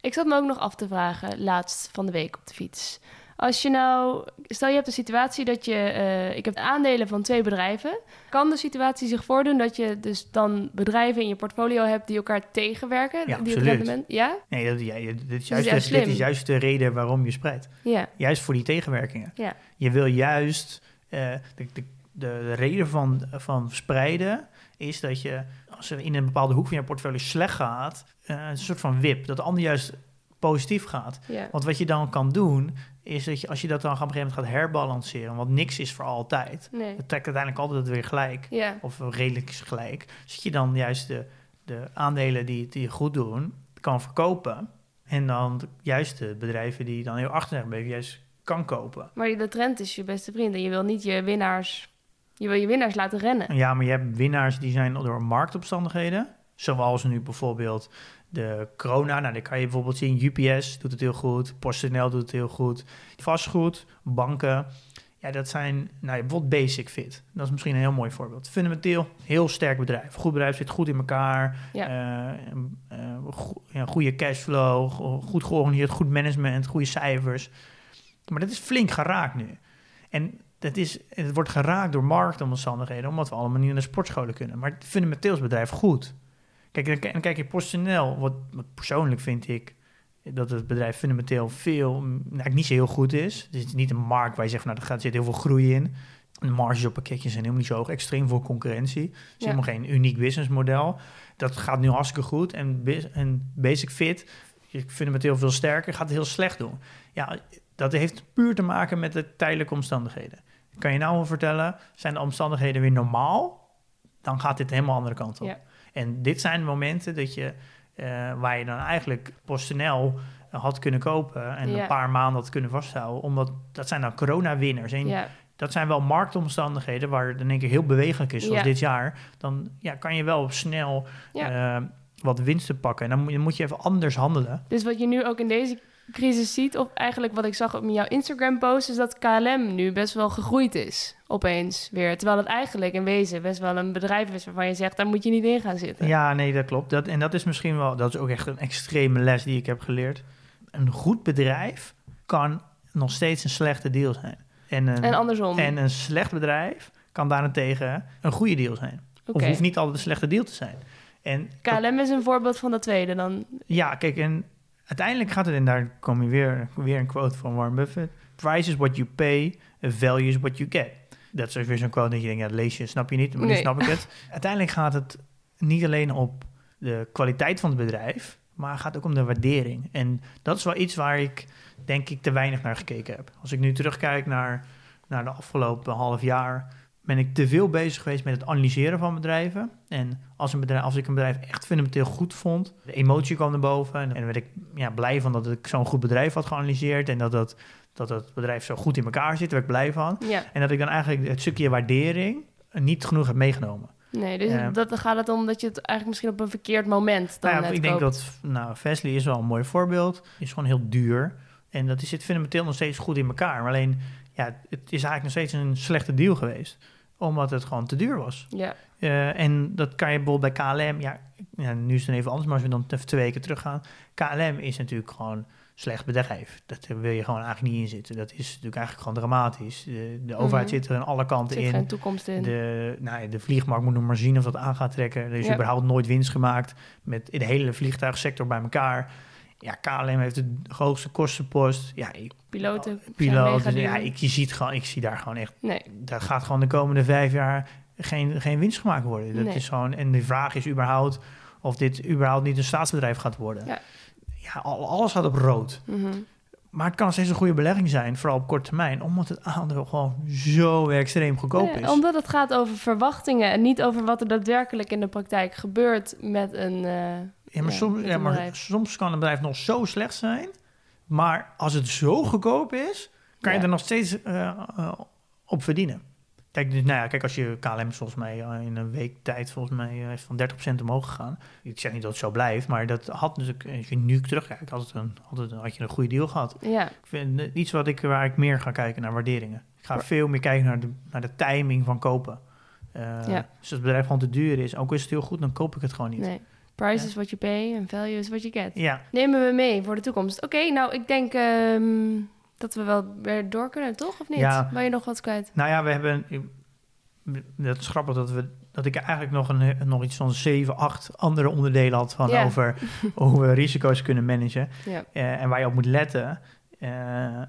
Ik zat me ook nog af te vragen, laatst van de week op de fiets. Als je nou, stel je hebt een situatie dat je, eh, ik heb aandelen van twee bedrijven. Kan de situatie zich voordoen dat je dus dan bedrijven in je portfolio hebt die elkaar tegenwerken? Ja, die absoluut. ja? Nee, dat, ja, dit, is is juist, dit slim. is juist de reden waarom je spreidt. Ja, Juist voor die tegenwerkingen. Ja. Je wil juist... eh, de, de, de reden van, van spreiden is dat je... als er in een bepaalde hoek van je portfolio slecht gaat... eh, een soort van wip, dat de ander juist positief gaat. ja. Want wat je dan kan doen, is dat je als je dat dan op een gegeven moment gaat herbalanceren... want niks is voor altijd. Nee. Het trekt uiteindelijk altijd weer gelijk. Ja, Of redelijk gelijk. Zit je dan juist de, de aandelen die, die goed doen, kan verkopen. En dan juist de bedrijven die dan heel achter zijn juist kan kopen. maar de trend is je beste vriend en je wil niet je winnaars, je wil je winnaars laten rennen. Ja, maar je hebt winnaars die zijn door marktomstandigheden. Zoals nu bijvoorbeeld de corona. Nou, dan kan je bijvoorbeeld zien, UPS doet het heel goed. PostNL doet het heel goed. Vastgoed, banken. Ja, dat zijn, nou, bijvoorbeeld Basic Fit. Dat is misschien een heel mooi voorbeeld. Fundamenteel, heel sterk bedrijf. Goed bedrijf zit goed in elkaar. Ja. Eh, eh, go- ja, goede cashflow, go- goed georganiseerd, goed management, goede cijfers. Maar dat is flink geraakt nu. En dat is, het wordt geraakt door marktomstandigheden, omdat we allemaal niet naar de sportscholen kunnen. Maar fundamenteel is het bedrijf goed. Kijk, dan, dan kijk je PostNL, wat, wat persoonlijk vind ik dat het bedrijf fundamenteel veel, nou, niet zo heel goed is. Het is niet een markt waar je zegt, van, nou, er gaat, zit heel veel groei in. De marges op pakketjes zijn helemaal niet zo hoog, extreem veel concurrentie. Het is Ja. helemaal geen uniek businessmodel. Dat gaat nu hartstikke goed. En, en Basic Fit, ik vind het heel veel sterker, gaat het heel slecht doen. Ja, dat heeft puur te maken met de tijdelijke omstandigheden. Kan je nou wel vertellen, zijn de omstandigheden weer normaal? Dan gaat dit helemaal andere kant op. Ja. En dit zijn momenten dat je, eh, waar je dan eigenlijk PostNL had kunnen kopen en Ja. een paar maanden had kunnen vasthouden. Omdat dat zijn dan corona-winners. En Ja, dat zijn wel marktomstandigheden waar het in één keer heel bewegelijk is, zoals Ja. dit jaar. Dan ja, kan je wel snel eh, wat winsten pakken. En dan moet je even anders handelen. dus wat je nu ook in deze crisis ziet, of eigenlijk wat ik zag op jouw Instagram-post, is dat KLM nu best wel gegroeid is, opeens weer. Terwijl het eigenlijk in wezen best wel een bedrijf is waarvan je zegt, daar moet je niet in gaan zitten. Ja, nee, dat klopt. Dat, en dat is misschien wel, dat is ook echt een extreme les die ik heb geleerd. Een goed bedrijf kan nog steeds een slechte deal zijn. En een, En andersom. en een slecht bedrijf kan daarentegen een goede deal zijn. Oké. Of hoeft niet altijd een slechte deal te zijn. En KLM is een voorbeeld van dat tweede dan. ja, kijk, en uiteindelijk gaat het, en daar kom je weer, weer een quote van Warren Buffett. Price is what you pay, value is what you get. Dat is weer zo'n quote dat je denkt, ja, lees je, snap je niet, maar nu Nee. snap ik het. Uiteindelijk gaat het niet alleen op de kwaliteit van het bedrijf, maar gaat ook om de waardering. En dat is wel iets waar ik, denk ik, te weinig naar gekeken heb. Als ik nu terugkijk naar, naar de afgelopen half jaar, ben ik te veel bezig geweest met het analyseren van bedrijven. En als, een bedrijf, als ik een bedrijf echt fundamenteel goed vond, de emotie kwam naar boven. En dan werd ik ja, blij van dat ik zo'n goed bedrijf had geanalyseerd. En dat, dat, dat het bedrijf zo goed in elkaar zit, daar werd ik blij van. Ja, En dat ik dan eigenlijk het stukje waardering niet genoeg heb meegenomen. nee, dus dat, dan gaat het om dat je het eigenlijk misschien op een verkeerd moment dan Nou ja, ik denk koopt. dat nou, Fastly is wel een mooi voorbeeld. Is gewoon heel duur. En dat is- zit fundamenteel nog steeds goed in elkaar. Maar alleen, ja, het is eigenlijk nog steeds een slechte deal geweest. Omdat het gewoon te duur was. Ja, Eh, en dat kan je bijvoorbeeld bij KLM. Ja, ja, nu is het dan even anders, maar als we dan even twee weken teruggaan. KLM is natuurlijk gewoon slecht bedrijf. Dat wil je gewoon eigenlijk niet in zitten. Dat is natuurlijk eigenlijk gewoon dramatisch. De, de overheid Mhm. zit er aan alle kanten zit in. geen toekomst in. De, nou, ja, de vliegmarkt moet nog maar zien of dat aan gaat trekken. Er is überhaupt nooit winst gemaakt met de hele vliegtuigsector bij elkaar. Ja, KLM heeft de hoogste kostenpost. Ja, ik, Piloten, dus ja, ik, je ziet gewoon, ik zie daar gewoon echt Nee, dat gaat gewoon de komende vijf jaar geen, geen winst gemaakt worden. Dat Nee. is gewoon, en de vraag is überhaupt of dit überhaupt niet een staatsbedrijf gaat worden. Ja. Ja, al- alles gaat op rood. Mhm. Maar het kan steeds een goede belegging zijn, vooral op korte termijn, omdat het aandeel gewoon zo extreem goedkoop Ja, is. omdat het gaat over verwachtingen en niet over wat er daadwerkelijk in de praktijk gebeurt met een. eh, Ja, maar, Ja, soms, ja, maar soms kan een bedrijf nog zo slecht zijn. Maar als het zo goedkoop is, kan je er nog steeds eh, eh, op verdienen. Kijk, dus, nou ja, kijk, als je KLM volgens mij eh, in een week tijd volgens mij is van 30% omhoog gegaan. Ik zeg niet dat het zo blijft, maar dat had natuurlijk, als je nu terugkijkt, had, het een, had, het, had je een goede deal gehad. ja, Ik vind iets wat ik, waar ik meer ga kijken naar waarderingen. Ik ga veel meer kijken naar de, naar de timing van kopen. Ja. Dus als het bedrijf gewoon te duur is, ook is het heel goed, dan koop ik het gewoon niet. nee. Price Ja. is what you pay en value is what you get. Ja, Nemen we mee voor de toekomst. Oké, nou, ik denk ehm, dat we wel weer door kunnen, toch? Of niet? Ja. Ben je nog wat kwijt? Nou ja, we hebben. Dat is grappig dat, we, dat ik eigenlijk nog, een, nog iets van zeven, acht andere onderdelen had van over hoe we risico's kunnen managen eh, en waar je op moet letten. Eh,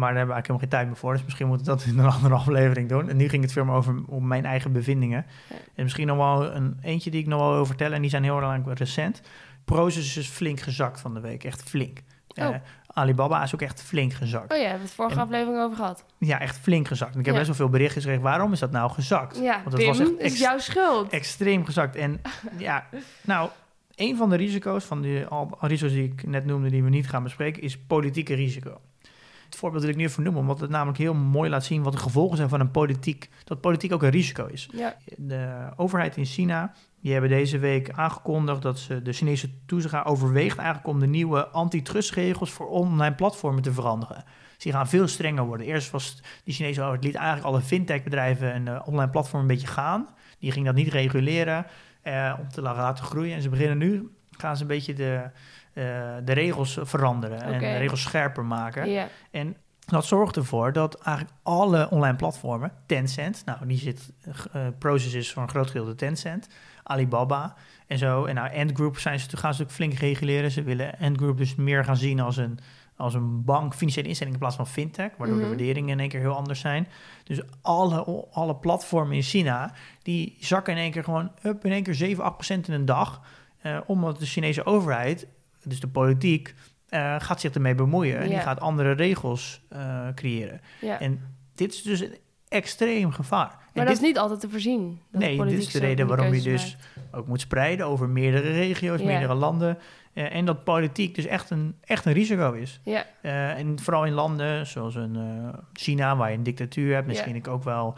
maar daar hebben we eigenlijk helemaal geen tijd meer voor. Dus misschien moeten we dat in een andere aflevering doen. En nu ging het veel meer over om mijn eigen bevindingen. Ja. En misschien nog wel een eentje die ik nog wel wil vertellen. En die zijn heel erg recent. Prozus is flink gezakt van de week. Echt flink. Oh. Eh, Alibaba is ook echt flink gezakt. Oh ja, we hebben het vorige En- aflevering over gehad. Ja, echt flink gezakt. En ik heb Ja. best wel veel berichten gekregen. Waarom is dat nou gezakt? Ja, Want het Pim, was echt is jouw schuld. extreem gezakt. En ja, nou, een van de risico's, van de risico's die ik net noemde, die we niet gaan bespreken, is politieke risico. Het voorbeeld wil ik nu even noemen, omdat het namelijk heel mooi laat zien wat de gevolgen zijn van een politiek, dat politiek ook een risico is. Ja, De overheid in China, die hebben deze week aangekondigd dat ze de Chinese toezicht overweegt eigenlijk om de nieuwe antitrustregels voor online platformen te veranderen. Dus die gaan veel strenger worden. Eerst was die Chinese overheid liet eigenlijk alle fintech-bedrijven en eh, online platformen een beetje gaan. Die ging dat niet reguleren eh, om te laten groeien. En ze beginnen nu, gaan ze een beetje de, de regels veranderen en de regels scherper maken. En dat zorgt ervoor dat eigenlijk alle online platformen, Tencent, nou die zit, eh Proces is voor een groot gedeelte Tencent, Alibaba en zo. En nou, Ant Group zijn ze, gaan ze ook flink reguleren. Ze willen Ant Group dus meer gaan zien als een, als een bank, financiële instelling in plaats van fintech, waardoor Mhm. de waarderingen in één keer heel anders zijn. Dus alle, alle platformen in China, die zakken in één keer gewoon up in één keer 7, 8 procent in een dag. eh, omdat de Chinese overheid, dus de politiek, eh, gaat zich ermee bemoeien. En die gaat andere regels eh, creëren. ja. En dit is dus een extreem gevaar. maar en dat dit, is niet altijd te voorzien. dat nee, dit is de reden waarom je dus maakt. ook moet spreiden over meerdere regio's, Ja. meerdere landen. Eh, en dat politiek dus echt een, echt een risico is. Ja, en vooral in landen zoals een, China, waar je een dictatuur hebt. Misschien ik ook wel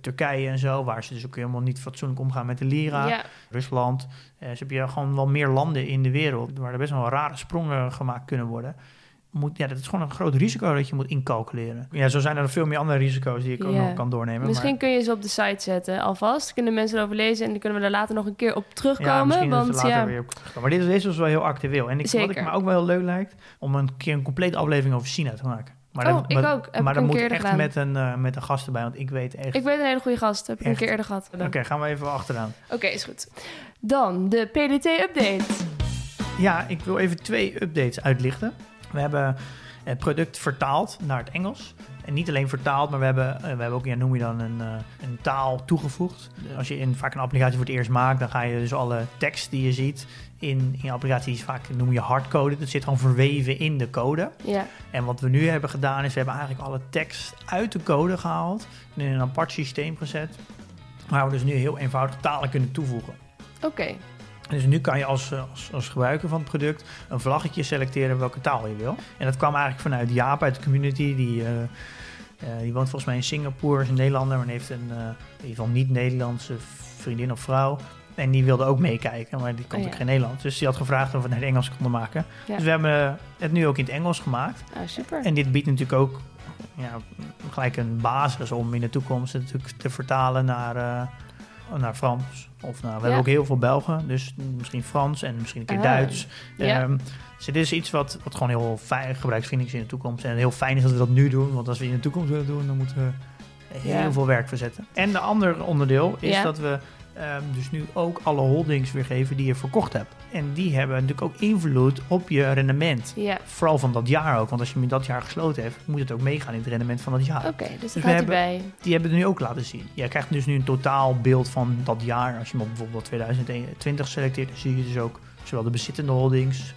Turkije en zo, waar ze dus ook helemaal niet fatsoenlijk omgaan met de lira. ja. Rusland. Eh dus heb je gewoon wel meer landen in de wereld waar er best wel rare sprongen gemaakt kunnen worden. Moet, ja, dat is gewoon een groot risico dat je moet incalculeren. Ja, zo zijn er veel meer andere risico's die ik ook Ja. nog kan doornemen. Misschien maar, kun je ze op de site zetten alvast. Kunnen mensen erover lezen en dan kunnen we er later nog een keer op ja, terugkomen. misschien is het want later ja, weer op terugkomen. Maar dit, deze was wel heel actueel. En ik, wat ik Zeker. me ook wel heel leuk lijkt, om een keer een complete aflevering over China te maken. Maar Oh, dan, ik ook. Heb maar dan moet echt gedaan. met een, eh, met een gast erbij, want ik weet echt... ik weet een hele goede gast. Heb ik een keer eerder gehad. Oké, gaan we even achteraan. Oké, is goed. Dan de PDT-update. Ja, ik wil even twee updates uitlichten. We hebben het product vertaald naar het Engels. En niet alleen vertaald, maar we hebben, eh, we hebben ook, ja, noem je dan, een, eh, een taal toegevoegd. Als je in, vaak een applicatie voor het eerst maakt, dan ga je dus alle tekst die je ziet in, in je applicatie, die is vaak noem je hardcode. Dat zit gewoon verweven in de code. Ja, En wat we nu hebben gedaan, is we hebben eigenlijk alle tekst uit de code gehaald. En in een apart systeem gezet. Waar we dus nu heel eenvoudig talen kunnen toevoegen. oké. Dus nu kan je als, eh, als, als gebruiker van het product een vlaggetje selecteren welke taal je wil. En dat kwam eigenlijk vanuit Jaap uit de community. Die, eh, eh, die woont volgens mij in Singapore, is een Nederlander, maar heeft een in ieder geval niet-Nederlandse vriendin of vrouw. En die wilde ook meekijken, maar die kon Oh, ook geen Nederlands. Dus die had gevraagd of we het naar het Engels konden maken. Ja. Dus we hebben het nu ook in het Engels gemaakt. Ah, super. En dit biedt natuurlijk ook ja, gelijk een basis om in de toekomst het natuurlijk te vertalen naar, eh, naar Frans. Of nou, we hebben ook heel veel Belgen, dus misschien Frans en misschien een keer Ah, Duits. Ehm, dus dit is iets wat, wat gewoon heel fijn gebruiksvriendelijk is in de toekomst. En heel fijn is dat we dat nu doen, want als we in de toekomst willen doen, dan moeten we heel veel werk verzetten. En de andere onderdeel is dat we ehm, dus nu ook alle holdings weergeven die je verkocht hebt. En die hebben natuurlijk ook invloed op je rendement. Ja, Vooral van dat jaar ook, want als je hem in dat jaar gesloten hebt, moet het ook meegaan in het rendement van dat jaar. oké, dus we dat gaat hebben- erbij. Die hebben het nu ook laten zien. Je krijgt dus nu een totaal beeld van dat jaar. Als je hem op bijvoorbeeld 2020 selecteert, dan zie je dus ook zowel de bezittende holdings,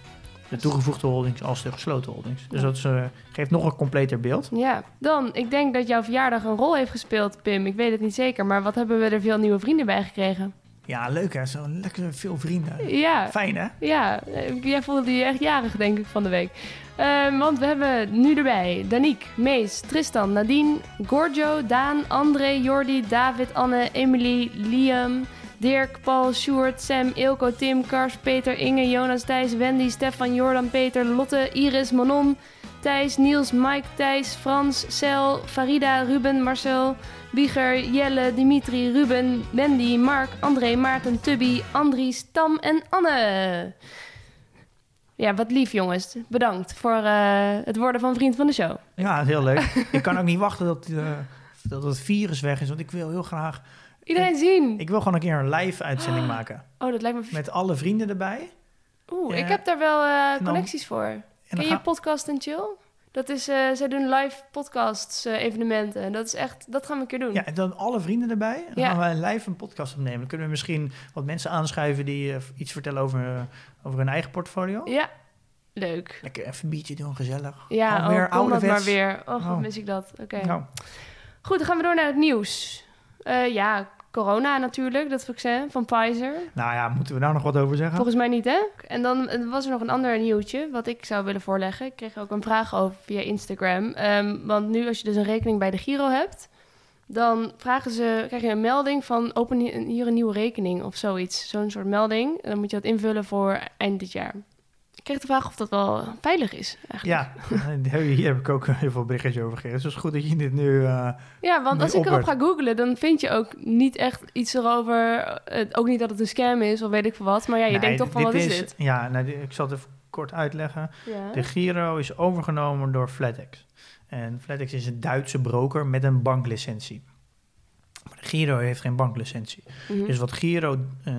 de toegevoegde holdings als de gesloten holdings. Dus dat is, eh, geeft nog een completer beeld. Ja, dan, ik denk dat jouw verjaardag een rol heeft gespeeld, Pim. Ik weet het niet zeker, maar wat hebben we er veel nieuwe vrienden bij gekregen? Ja, leuk hè. Zo lekker veel vrienden. Ja, Fijn hè? ja, eh, jij voelde je echt jarig, denk ik, van de week. Eh, want we hebben nu erbij Danique, Mees, Tristan, Nadine, Gorgio, Daan, André, Jordi, David, Anne, Emily, Liam, Dirk, Paul, Sjoerd, Sam, Ilko, Tim, Kars, Peter, Inge, Jonas, Thijs, Wendy, Stefan, Jordan, Peter, Lotte, Iris, Manon, Thijs, Niels, Mike, Thijs, Frans, Cel, Farida, Ruben, Marcel, Wieger, Jelle, Dimitri, Ruben, Wendy, Mark, André, Maarten, Tubby, Andries, Tam en Anne. Ja, wat lief jongens. Bedankt voor eh, het worden van vriend van de show. Ja, heel leuk. ik kan ook niet wachten dat, eh, dat het virus weg is. Want ik wil heel graag... Iedereen zien. Ik wil gewoon een keer een live uitzending maken. Oh, dat lijkt me... Met alle vrienden erbij. Oeh, ik heb daar wel eh, dan- connecties voor. En Ken je Podcast en Chill? Dat is, eh, zij doen live podcasts, eh, evenementen. Dat is echt, dat gaan we een keer doen. Ja, en dan alle vrienden erbij. Dan Ja. gaan we live een podcast opnemen. Dan kunnen we misschien wat mensen aanschuiven die iets vertellen over, over hun eigen portfolio. Ja, leuk. Lekker even een biertje doen, gezellig. Ja, Alweer oh, kom dat maar weer. Oh, Oh. mis ik dat. Oké. Nou, Goed, dan gaan we door naar het nieuws. Ja, corona natuurlijk, dat vaccin van Pfizer. nou ja, moeten we daar nog wat over zeggen? Volgens mij niet, hè? En dan eh, was er nog een ander nieuwtje wat ik zou willen voorleggen. Ik kreeg ook een vraag over via Instagram. Ehm, want nu, als je dus een rekening bij de Giro hebt, dan vragen ze, krijg je een melding van open hi- hier een nieuwe rekening of zoiets. Zo'n soort melding. En dan moet je dat invullen voor eind dit jaar. Kreeg de vraag of dat wel veilig is, eigenlijk. Ja, hier heb ik ook heel veel berichtjes over gegeven. Dus het is goed dat je dit nu... eh, Ja, want Nu als ik erop ga googlen, dan vind je ook niet echt iets erover. Eh, ook niet dat het een scam is of weet ik veel wat. Maar ja, je nee, denkt toch van, wat is dit? Ja, nou, ik zal het even kort uitleggen. Ja. De Giro is overgenomen door FlatEx. En FlatEx is een Duitse broker met een banklicentie. Maar Giro heeft geen banklicentie. Mhm. Dus wat Giro eh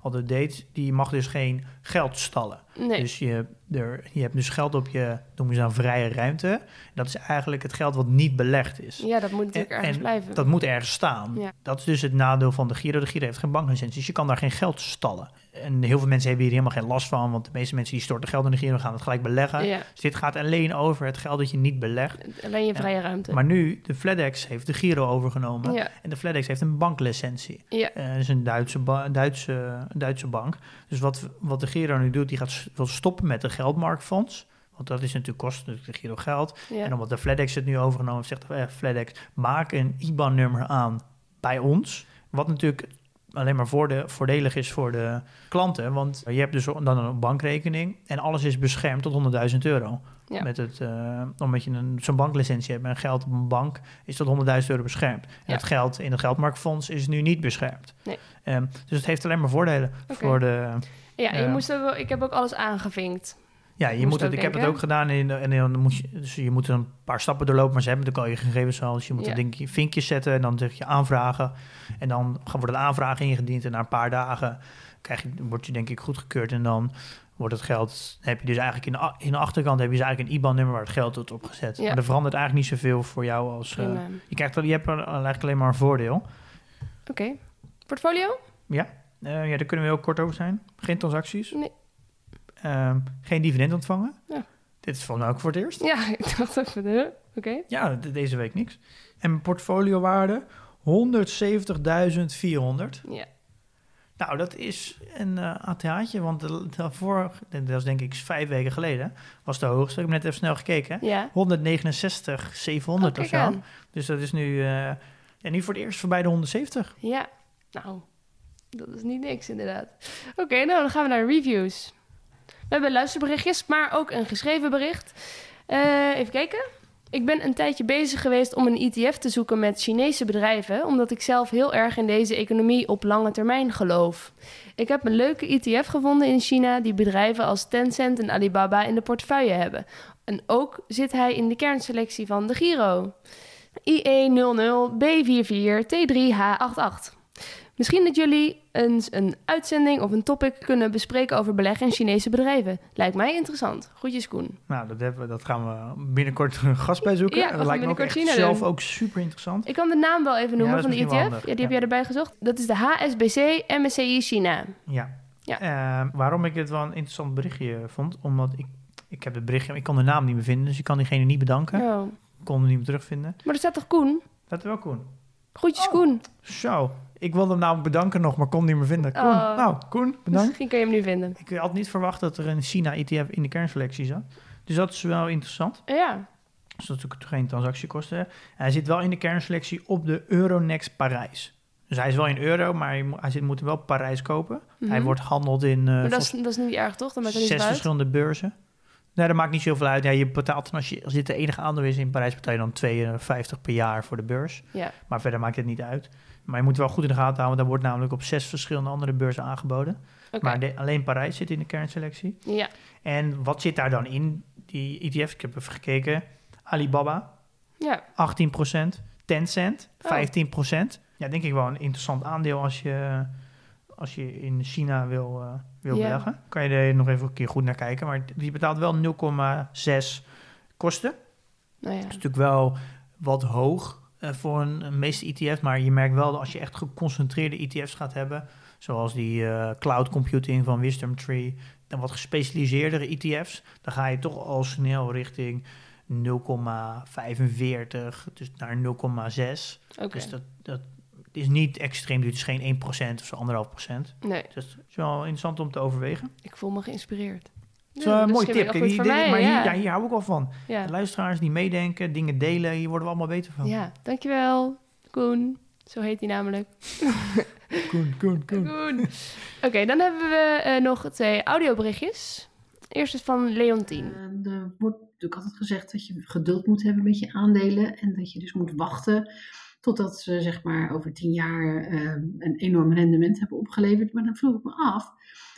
altijd deed, die mag dus geen geld stallen. Nee. Dus je, er, je hebt dus geld op je, noemen ze dan vrije ruimte. Dat is eigenlijk het geld wat niet belegd is. Ja, dat moet natuurlijk En- ergens en blijven. Dat moet ergens staan. Ja. Dat is dus het nadeel van de Giro. De Giro heeft geen banklicentie, dus je kan daar geen geld stallen. En heel veel mensen hebben hier helemaal geen last van, want de meeste mensen die storten geld in de Giro gaan het gelijk beleggen. Ja, Dus dit gaat alleen over het geld dat je niet belegt. alleen je vrije ruimte. Maar nu, de FedEx heeft de Giro overgenomen. ja, En de FedEx heeft een banklicentie. ja, Eh, dat is een Duitse, ba- Duitse, Duitse bank. Dus wat, wat de Giro nu doet, die gaat wil stoppen met de geldmarktfonds. Want dat is natuurlijk kost natuurlijk de Giro geld. ja. En omdat de FedEx het nu overgenomen heeft, zegt de eh, FedEx, maak een IBAN-nummer aan bij ons. Wat natuurlijk alleen maar voorde- voordelig is voor de klanten. Want je hebt dus dan een bankrekening en alles is beschermd tot 100.000 euro. Ja. Met het, eh, omdat je een, zo'n banklicentie hebt en geld op een bank, is tot 100.000 euro beschermd. En Ja. het geld in het geldmarktfonds is nu niet beschermd. Nee. Ehm, dus het heeft alleen maar voordelen voor de... ja, je Ja. moest ook, wel- ik heb ook alles aangevinkt. Ja, je moet het, ik heb het ook gedaan in, en dan moet je, dus je moet een paar stappen doorlopen, maar ze hebben natuurlijk al je gegevens al. Dus je moet Ja. een denk je vinkjes zetten en dan zeg je aanvragen. En dan wordt een aanvraag ingediend en na een paar dagen krijg je, word je denk ik goedgekeurd en dan wordt het geld, heb je dus eigenlijk in de, in de achterkant heb je dus eigenlijk een IBAN-nummer waar het geld wordt opgezet. Ja. Maar er verandert eigenlijk niet zoveel voor jou als, eh, Prima. je krijgt, je hebt er eigenlijk alleen maar een voordeel. Oké. Portfolio? Ja, eh, ja, daar kunnen we heel kort over zijn. Geen transacties. Nee. Ehm, geen dividend ontvangen. Ja. Dit is volgens mij ook voor het eerst. Ja, ik dacht even, huh? oké. Ja, de- deze week niks. En portfoliowaarde 170.400. Ja. Nou, dat is een ATH'tje, want de, daarvoor, dat was denk ik vijf weken geleden, was de hoogste. Ik heb net even snel gekeken. Ja. 169, 700 Oh, of zo. aan. Dus dat is nu, eh en nu voor het eerst voorbij de 170. Ja. Nou, dat is niet niks inderdaad. Oké, nou dan gaan we naar reviews. We hebben luisterberichtjes, maar ook een geschreven bericht. Eh, even kijken. Ik ben een tijdje bezig geweest om een ETF te zoeken met Chinese bedrijven, omdat ik zelf heel erg in deze economie op lange termijn geloof. Ik heb een leuke ETF gevonden in China die bedrijven als Tencent en Alibaba in de portefeuille hebben. En ook zit hij in de kernselectie van de Giro. E IE00 B44 T3H88. Misschien dat jullie eens een uitzending of een topic kunnen bespreken over beleggen in Chinese bedrijven. Lijkt mij interessant. Groetjes Koen. Nou, dat, hebben we, dat gaan we binnenkort een gast bij zoeken. Ja, dat lijkt me ook echt zelf doen. ook super interessant. Ik kan de naam wel even noemen Ja, van de ETF. handig, Ja, die heb jij erbij gezocht. Dat is de HSBC MSCI China. Ja. Ja. Eh, waarom ik het wel een interessant berichtje vond, omdat ik, ik heb het berichtje, ik kan de naam niet meer vinden, dus ik kan diegene niet bedanken. Oh. Ik kon hem niet meer terugvinden. Maar er staat toch Koen? Dat is wel Koen. Groetjes Oh. Koen. Zo, ik wilde hem namelijk bedanken nog, maar kon niet meer vinden. Koen, Oh. nou, Koen, bedankt. Misschien kan je hem nu vinden. Ik had niet verwacht dat er een China-ETF in de kernselectie zat. Dus dat is wel interessant. Ja. Dus dat is natuurlijk geen transactiekosten. En hij zit wel in de kernselectie op de Euronext Parijs. Dus hij is wel in euro, maar hij, mo- hij zit, moet hem wel Parijs kopen. Mhm. Hij wordt gehandeld in eh, Maar dat is, dat is niet erg, toch? Dat maakt er niet zes verschillende beurzen. Nee, dat maakt niet zoveel uit. Ja, je betaalt, als, je, als dit de enige aandeel is in Parijs, betaal je dan 52 per jaar voor de beurs. Ja. Maar verder maakt het niet uit. Maar je moet wel goed in de gaten houden, daar wordt namelijk op zes verschillende andere beurzen aangeboden. Maar de- alleen Parijs zit in de kernselectie. Ja. En wat zit daar dan in, die ETF's? Ik heb even gekeken. Alibaba, Ja. 18%. Tencent, Oh. 15%. Ja, denk ik wel een interessant aandeel als je, als je in China wil, eh, wil Ja. beleggen. Kan je er nog even een keer goed naar kijken. Maar die betaalt wel 0,6 kosten. Nou ja. Dat is natuurlijk wel wat hoog voor een, meeste ETF. Maar je merkt wel dat als je echt geconcentreerde ETF's gaat hebben... zoals die eh, cloud computing van Wisdom Tree... dan wat gespecialiseerdere ETF's... dan ga je toch al snel richting 0,45, dus naar 0,6. Oké. Dus dat, dat is niet extreem duur. Het is geen 1% of zo, 1,5%. Nee, Dus dat is wel interessant om te overwegen. ik voel me geïnspireerd. Het is wel een mooi tip. Kijk, mij, maar hier, ja. hier hou ik wel van. Luisteraars die meedenken, dingen delen, hier worden we allemaal beter van. ja, dankjewel, Koen. Zo heet hij namelijk. Koen, Koen, Koen. Koen. Oké, dan hebben we eh, nog twee audioberichtjes. Eerst is van Leontien. Eh, Er wordt natuurlijk altijd gezegd dat je geduld moet hebben met je aandelen. En dat je dus moet wachten totdat ze zeg maar over tien jaar eh, een enorm rendement hebben opgeleverd. Maar dan vroeg ik me af,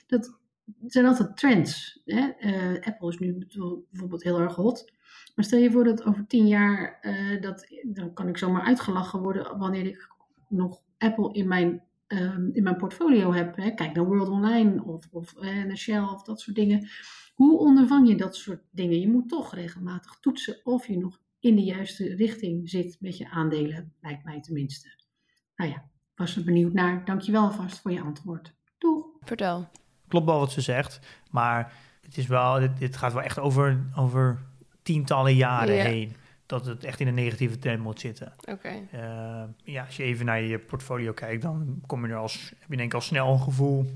dat het zijn altijd trends. Hè? Eh, Apple is nu bijvoorbeeld heel erg hot. Maar stel je voor dat over tien jaar, eh, dat, dan kan ik zomaar uitgelachen worden wanneer ik nog Apple in mijn, ehm, in mijn portfolio heb. Hè? Kijk naar World Online of, of naar Shell of dat soort dingen. Hoe ondervang je dat soort dingen? Je moet toch regelmatig toetsen of je nog in de juiste richting zit met je aandelen, lijkt mij tenminste. Nou ja, was er benieuwd naar. Dankjewel alvast voor je antwoord. Doeg! Vertel. Klopt wel wat ze zegt, maar het is wel, dit, dit gaat wel echt over, over tientallen jaren Ja. heen. Dat het echt in een negatieve trend moet zitten. Oké. Eh, ja, als je even naar je portfolio kijkt, dan kom je er als, heb je denk ik al snel een gevoel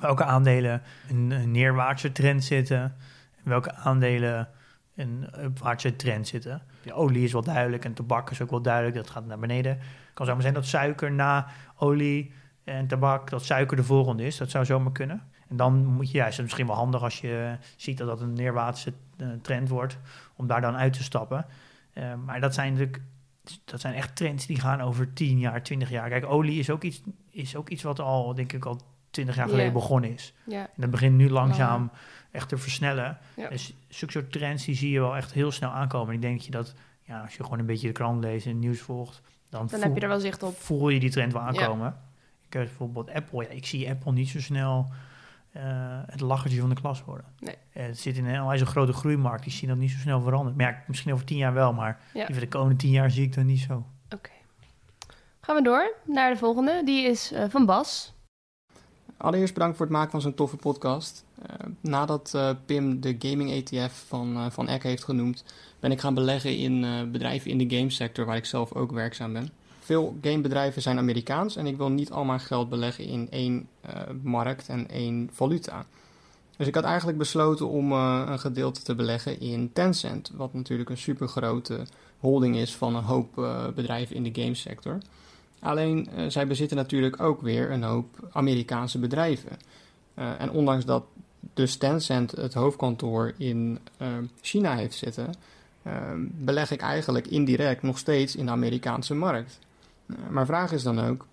welke aandelen een, een neerwaartse trend zitten, en welke aandelen een upwaartse trend zitten. De olie is wel duidelijk en tabak is ook wel duidelijk, dat gaat naar beneden. Het kan zomaar zijn dat suiker na olie en tabak, dat suiker de volgende is. Dat zou zomaar kunnen. En dan moet je, ja, is het misschien wel handig als je ziet dat dat een neerwaartse eh, trend wordt, om daar dan uit te stappen. Eh, maar dat zijn natuurlijk dat zijn echt trends die gaan over 10 jaar, 20 jaar. Kijk, olie is ook iets, is ook iets wat al, denk ik, al 20 jaar geleden begonnen is. En dat begint nu langzaam echt te versnellen. Dus zulke soort trends die zie je wel echt heel snel aankomen. En ik denk dat je dat, ja, als je gewoon een beetje de krant leest en het nieuws volgt, dan, Dan voel, heb je er wel zicht op. voel je die trend wel aankomen. Ik heb bijvoorbeeld Apple. Ja, ik zie Apple niet zo snel eh, het lachertje van de klas worden. Nee. Eh, het zit in een, hij is een grote groeimarkt. Die zien dat niet zo snel veranderen. Maar ja, misschien over tien jaar wel, maar Ja. die voor de komende tien jaar zie ik dat niet zo. Oké. Gaan we door naar de volgende. Die is eh, van Bas. Allereerst bedankt voor het maken van zo'n toffe podcast. Eh, nadat eh, Pim de gaming ETF van, eh van Eck heeft genoemd, ben ik gaan beleggen in eh, bedrijven in de gamesector waar ik zelf ook werkzaam ben. Veel gamebedrijven zijn Amerikaans en ik wil niet al mijn geld beleggen in één eh, markt en één valuta. Dus ik had eigenlijk besloten om eh, een gedeelte te beleggen in Tencent, wat natuurlijk een supergrote holding is van een hoop eh, bedrijven in de gamesector. Alleen zij bezitten natuurlijk ook weer een hoop Amerikaanse bedrijven. En ondanks dat dus Tencent het hoofdkantoor in China heeft zitten, beleg ik eigenlijk indirect nog steeds in de Amerikaanse markt. Eh, maar vraag is dan ook: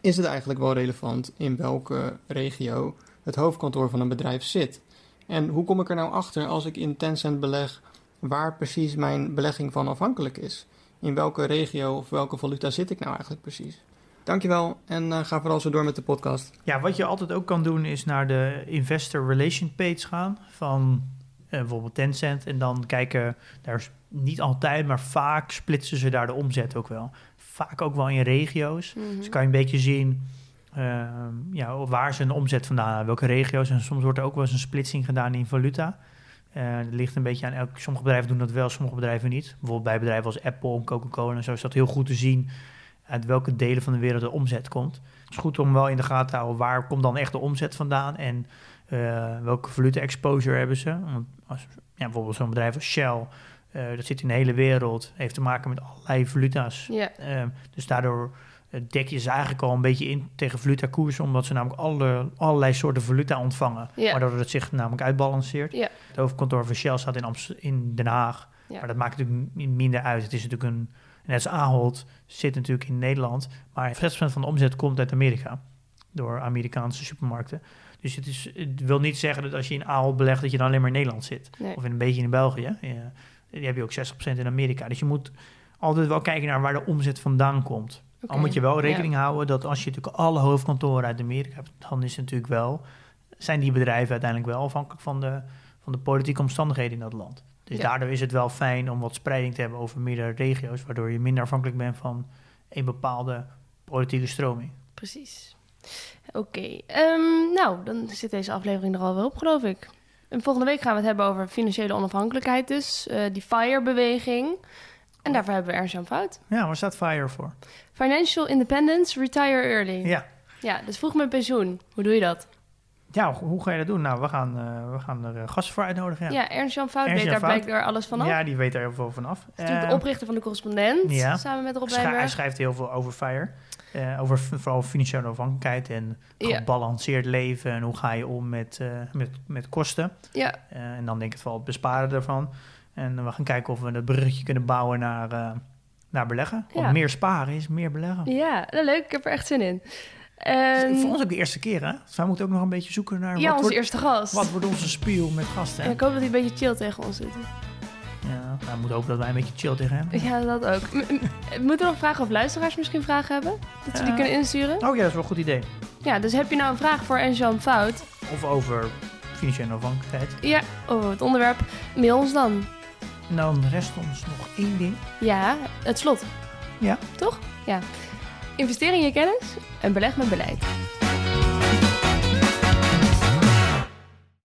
is het eigenlijk wel relevant in welke regio het hoofdkantoor van een bedrijf zit? En hoe kom ik er nou achter als ik in Tencent beleg waar precies mijn belegging van afhankelijk is? In welke regio of welke valuta zit ik nou eigenlijk precies? Dankjewel en uh, ga vooral zo door met de podcast. Ja, wat je altijd ook kan doen is naar de Investor Relation page gaan van uh, bijvoorbeeld Tencent. En dan kijken, daar is niet altijd, maar vaak splitsen ze daar de omzet ook wel. Vaak ook wel in regio's. Mhm. Dus kan je een beetje zien uh, ja, waar ze een omzet vandaan hebben, welke regio's. En soms wordt er ook wel eens een splitsing gedaan in valuta. Uh, dat ligt een beetje aan elk. Sommige bedrijven doen dat wel, sommige bedrijven niet. Bijvoorbeeld bij bedrijven als Apple en Coca-Cola en zo is dat heel goed te zien uit welke delen van de wereld de omzet komt. Het is goed om wel in de gaten te houden waar komt dan echt de omzet vandaan en uh, welke valuta exposure hebben ze. Want als, ja, bijvoorbeeld zo'n bedrijf als Shell, dat zit in de hele wereld, heeft te maken met allerlei valuta's. Uh, dus daardoor dek je ze eigenlijk al een beetje in tegen valutakoersen, omdat ze namelijk alle, allerlei soorten valuta ontvangen. Waardoor het zich namelijk uitbalanceert. Het hoofdkantoor van Shell staat in, Amst in Den Haag. Maar dat maakt natuurlijk minder uit. Het is natuurlijk een. Net als Ahold zit natuurlijk in Nederland. Maar 60% van de omzet komt uit Amerika. Door Amerikaanse supermarkten. Dus het, is, het wil niet zeggen dat als je in Ahold belegt, dat je dan alleen maar in Nederland zit. Nee. Of in een beetje in België. Ja, die heb je ook 60% in Amerika. Dus je moet altijd wel kijken naar waar de omzet vandaan komt. Oké. Al moet je wel rekening Ja. houden dat als je natuurlijk alle hoofdkantoren uit Amerika hebt, dan is het natuurlijk wel, zijn die bedrijven uiteindelijk wel afhankelijk van de, van de politieke omstandigheden in dat land. Dus Ja. daardoor is het wel fijn om wat spreiding te hebben over meerdere regio's, waardoor je minder afhankelijk bent van een bepaalde politieke stroming. Precies. Oké, ehm, nou, dan zit deze aflevering er alweer op, geloof ik. En volgende week gaan we het hebben over financiële onafhankelijkheid dus, eh, die FIRE-beweging. En daarvoor hebben we Ernst-Jan Fout. Ja, waar staat FIRE voor? Financial Independence, Retire Early. Ja. Ja, dus vroeg met pensioen. Hoe doe je dat? Ja, hoe ga je dat doen? Nou, we gaan, eh, we gaan er eh, gasten voor uitnodigen. Ja, Ernst-Jan Fout weet daar blijkbaar alles vanaf. Ja, die weet er heel veel vanaf. Is natuurlijk de Eh, oprichter van de correspondent, ja. samen met Rob hij schrijft heel veel over FIRE. Eh, over vooral financiële afhankelijkheid en Ja. gebalanceerd leven. En hoe ga je om met, eh, met, met kosten. Ja, Eh, en dan denk ik vooral het besparen ervan. En we gaan kijken of we een bruggetje kunnen bouwen naar, naar beleggen. Want Ja. meer sparen is meer beleggen. ja, nou, leuk. Ik heb er echt zin in. Voor ons ook de eerste keer, hè? Dus wij moeten ook nog een beetje zoeken naar... ja, wat, onze wordt, eerste gast. wat wordt onze spiel met gasten? En ik hoop dat hij een beetje chill tegen ons zit. Ja, we moeten hopen dat wij een beetje chill tegen hem. Ja, dat ook. M- Moeten we nog vragen of luisteraars misschien vragen hebben? Dat ze die Eh. kunnen insturen? Oh ja, dat is wel een goed idee. Ja, dus heb je nou een vraag voor Ernst-Jan Fout? Of over financiële afhankelijkheid. Ja, over het onderwerp. Mail ons dan. En dan rest ons nog één ding. Ja, het slot. Ja. Toch? Ja. Investeer in je kennis en beleg met beleid.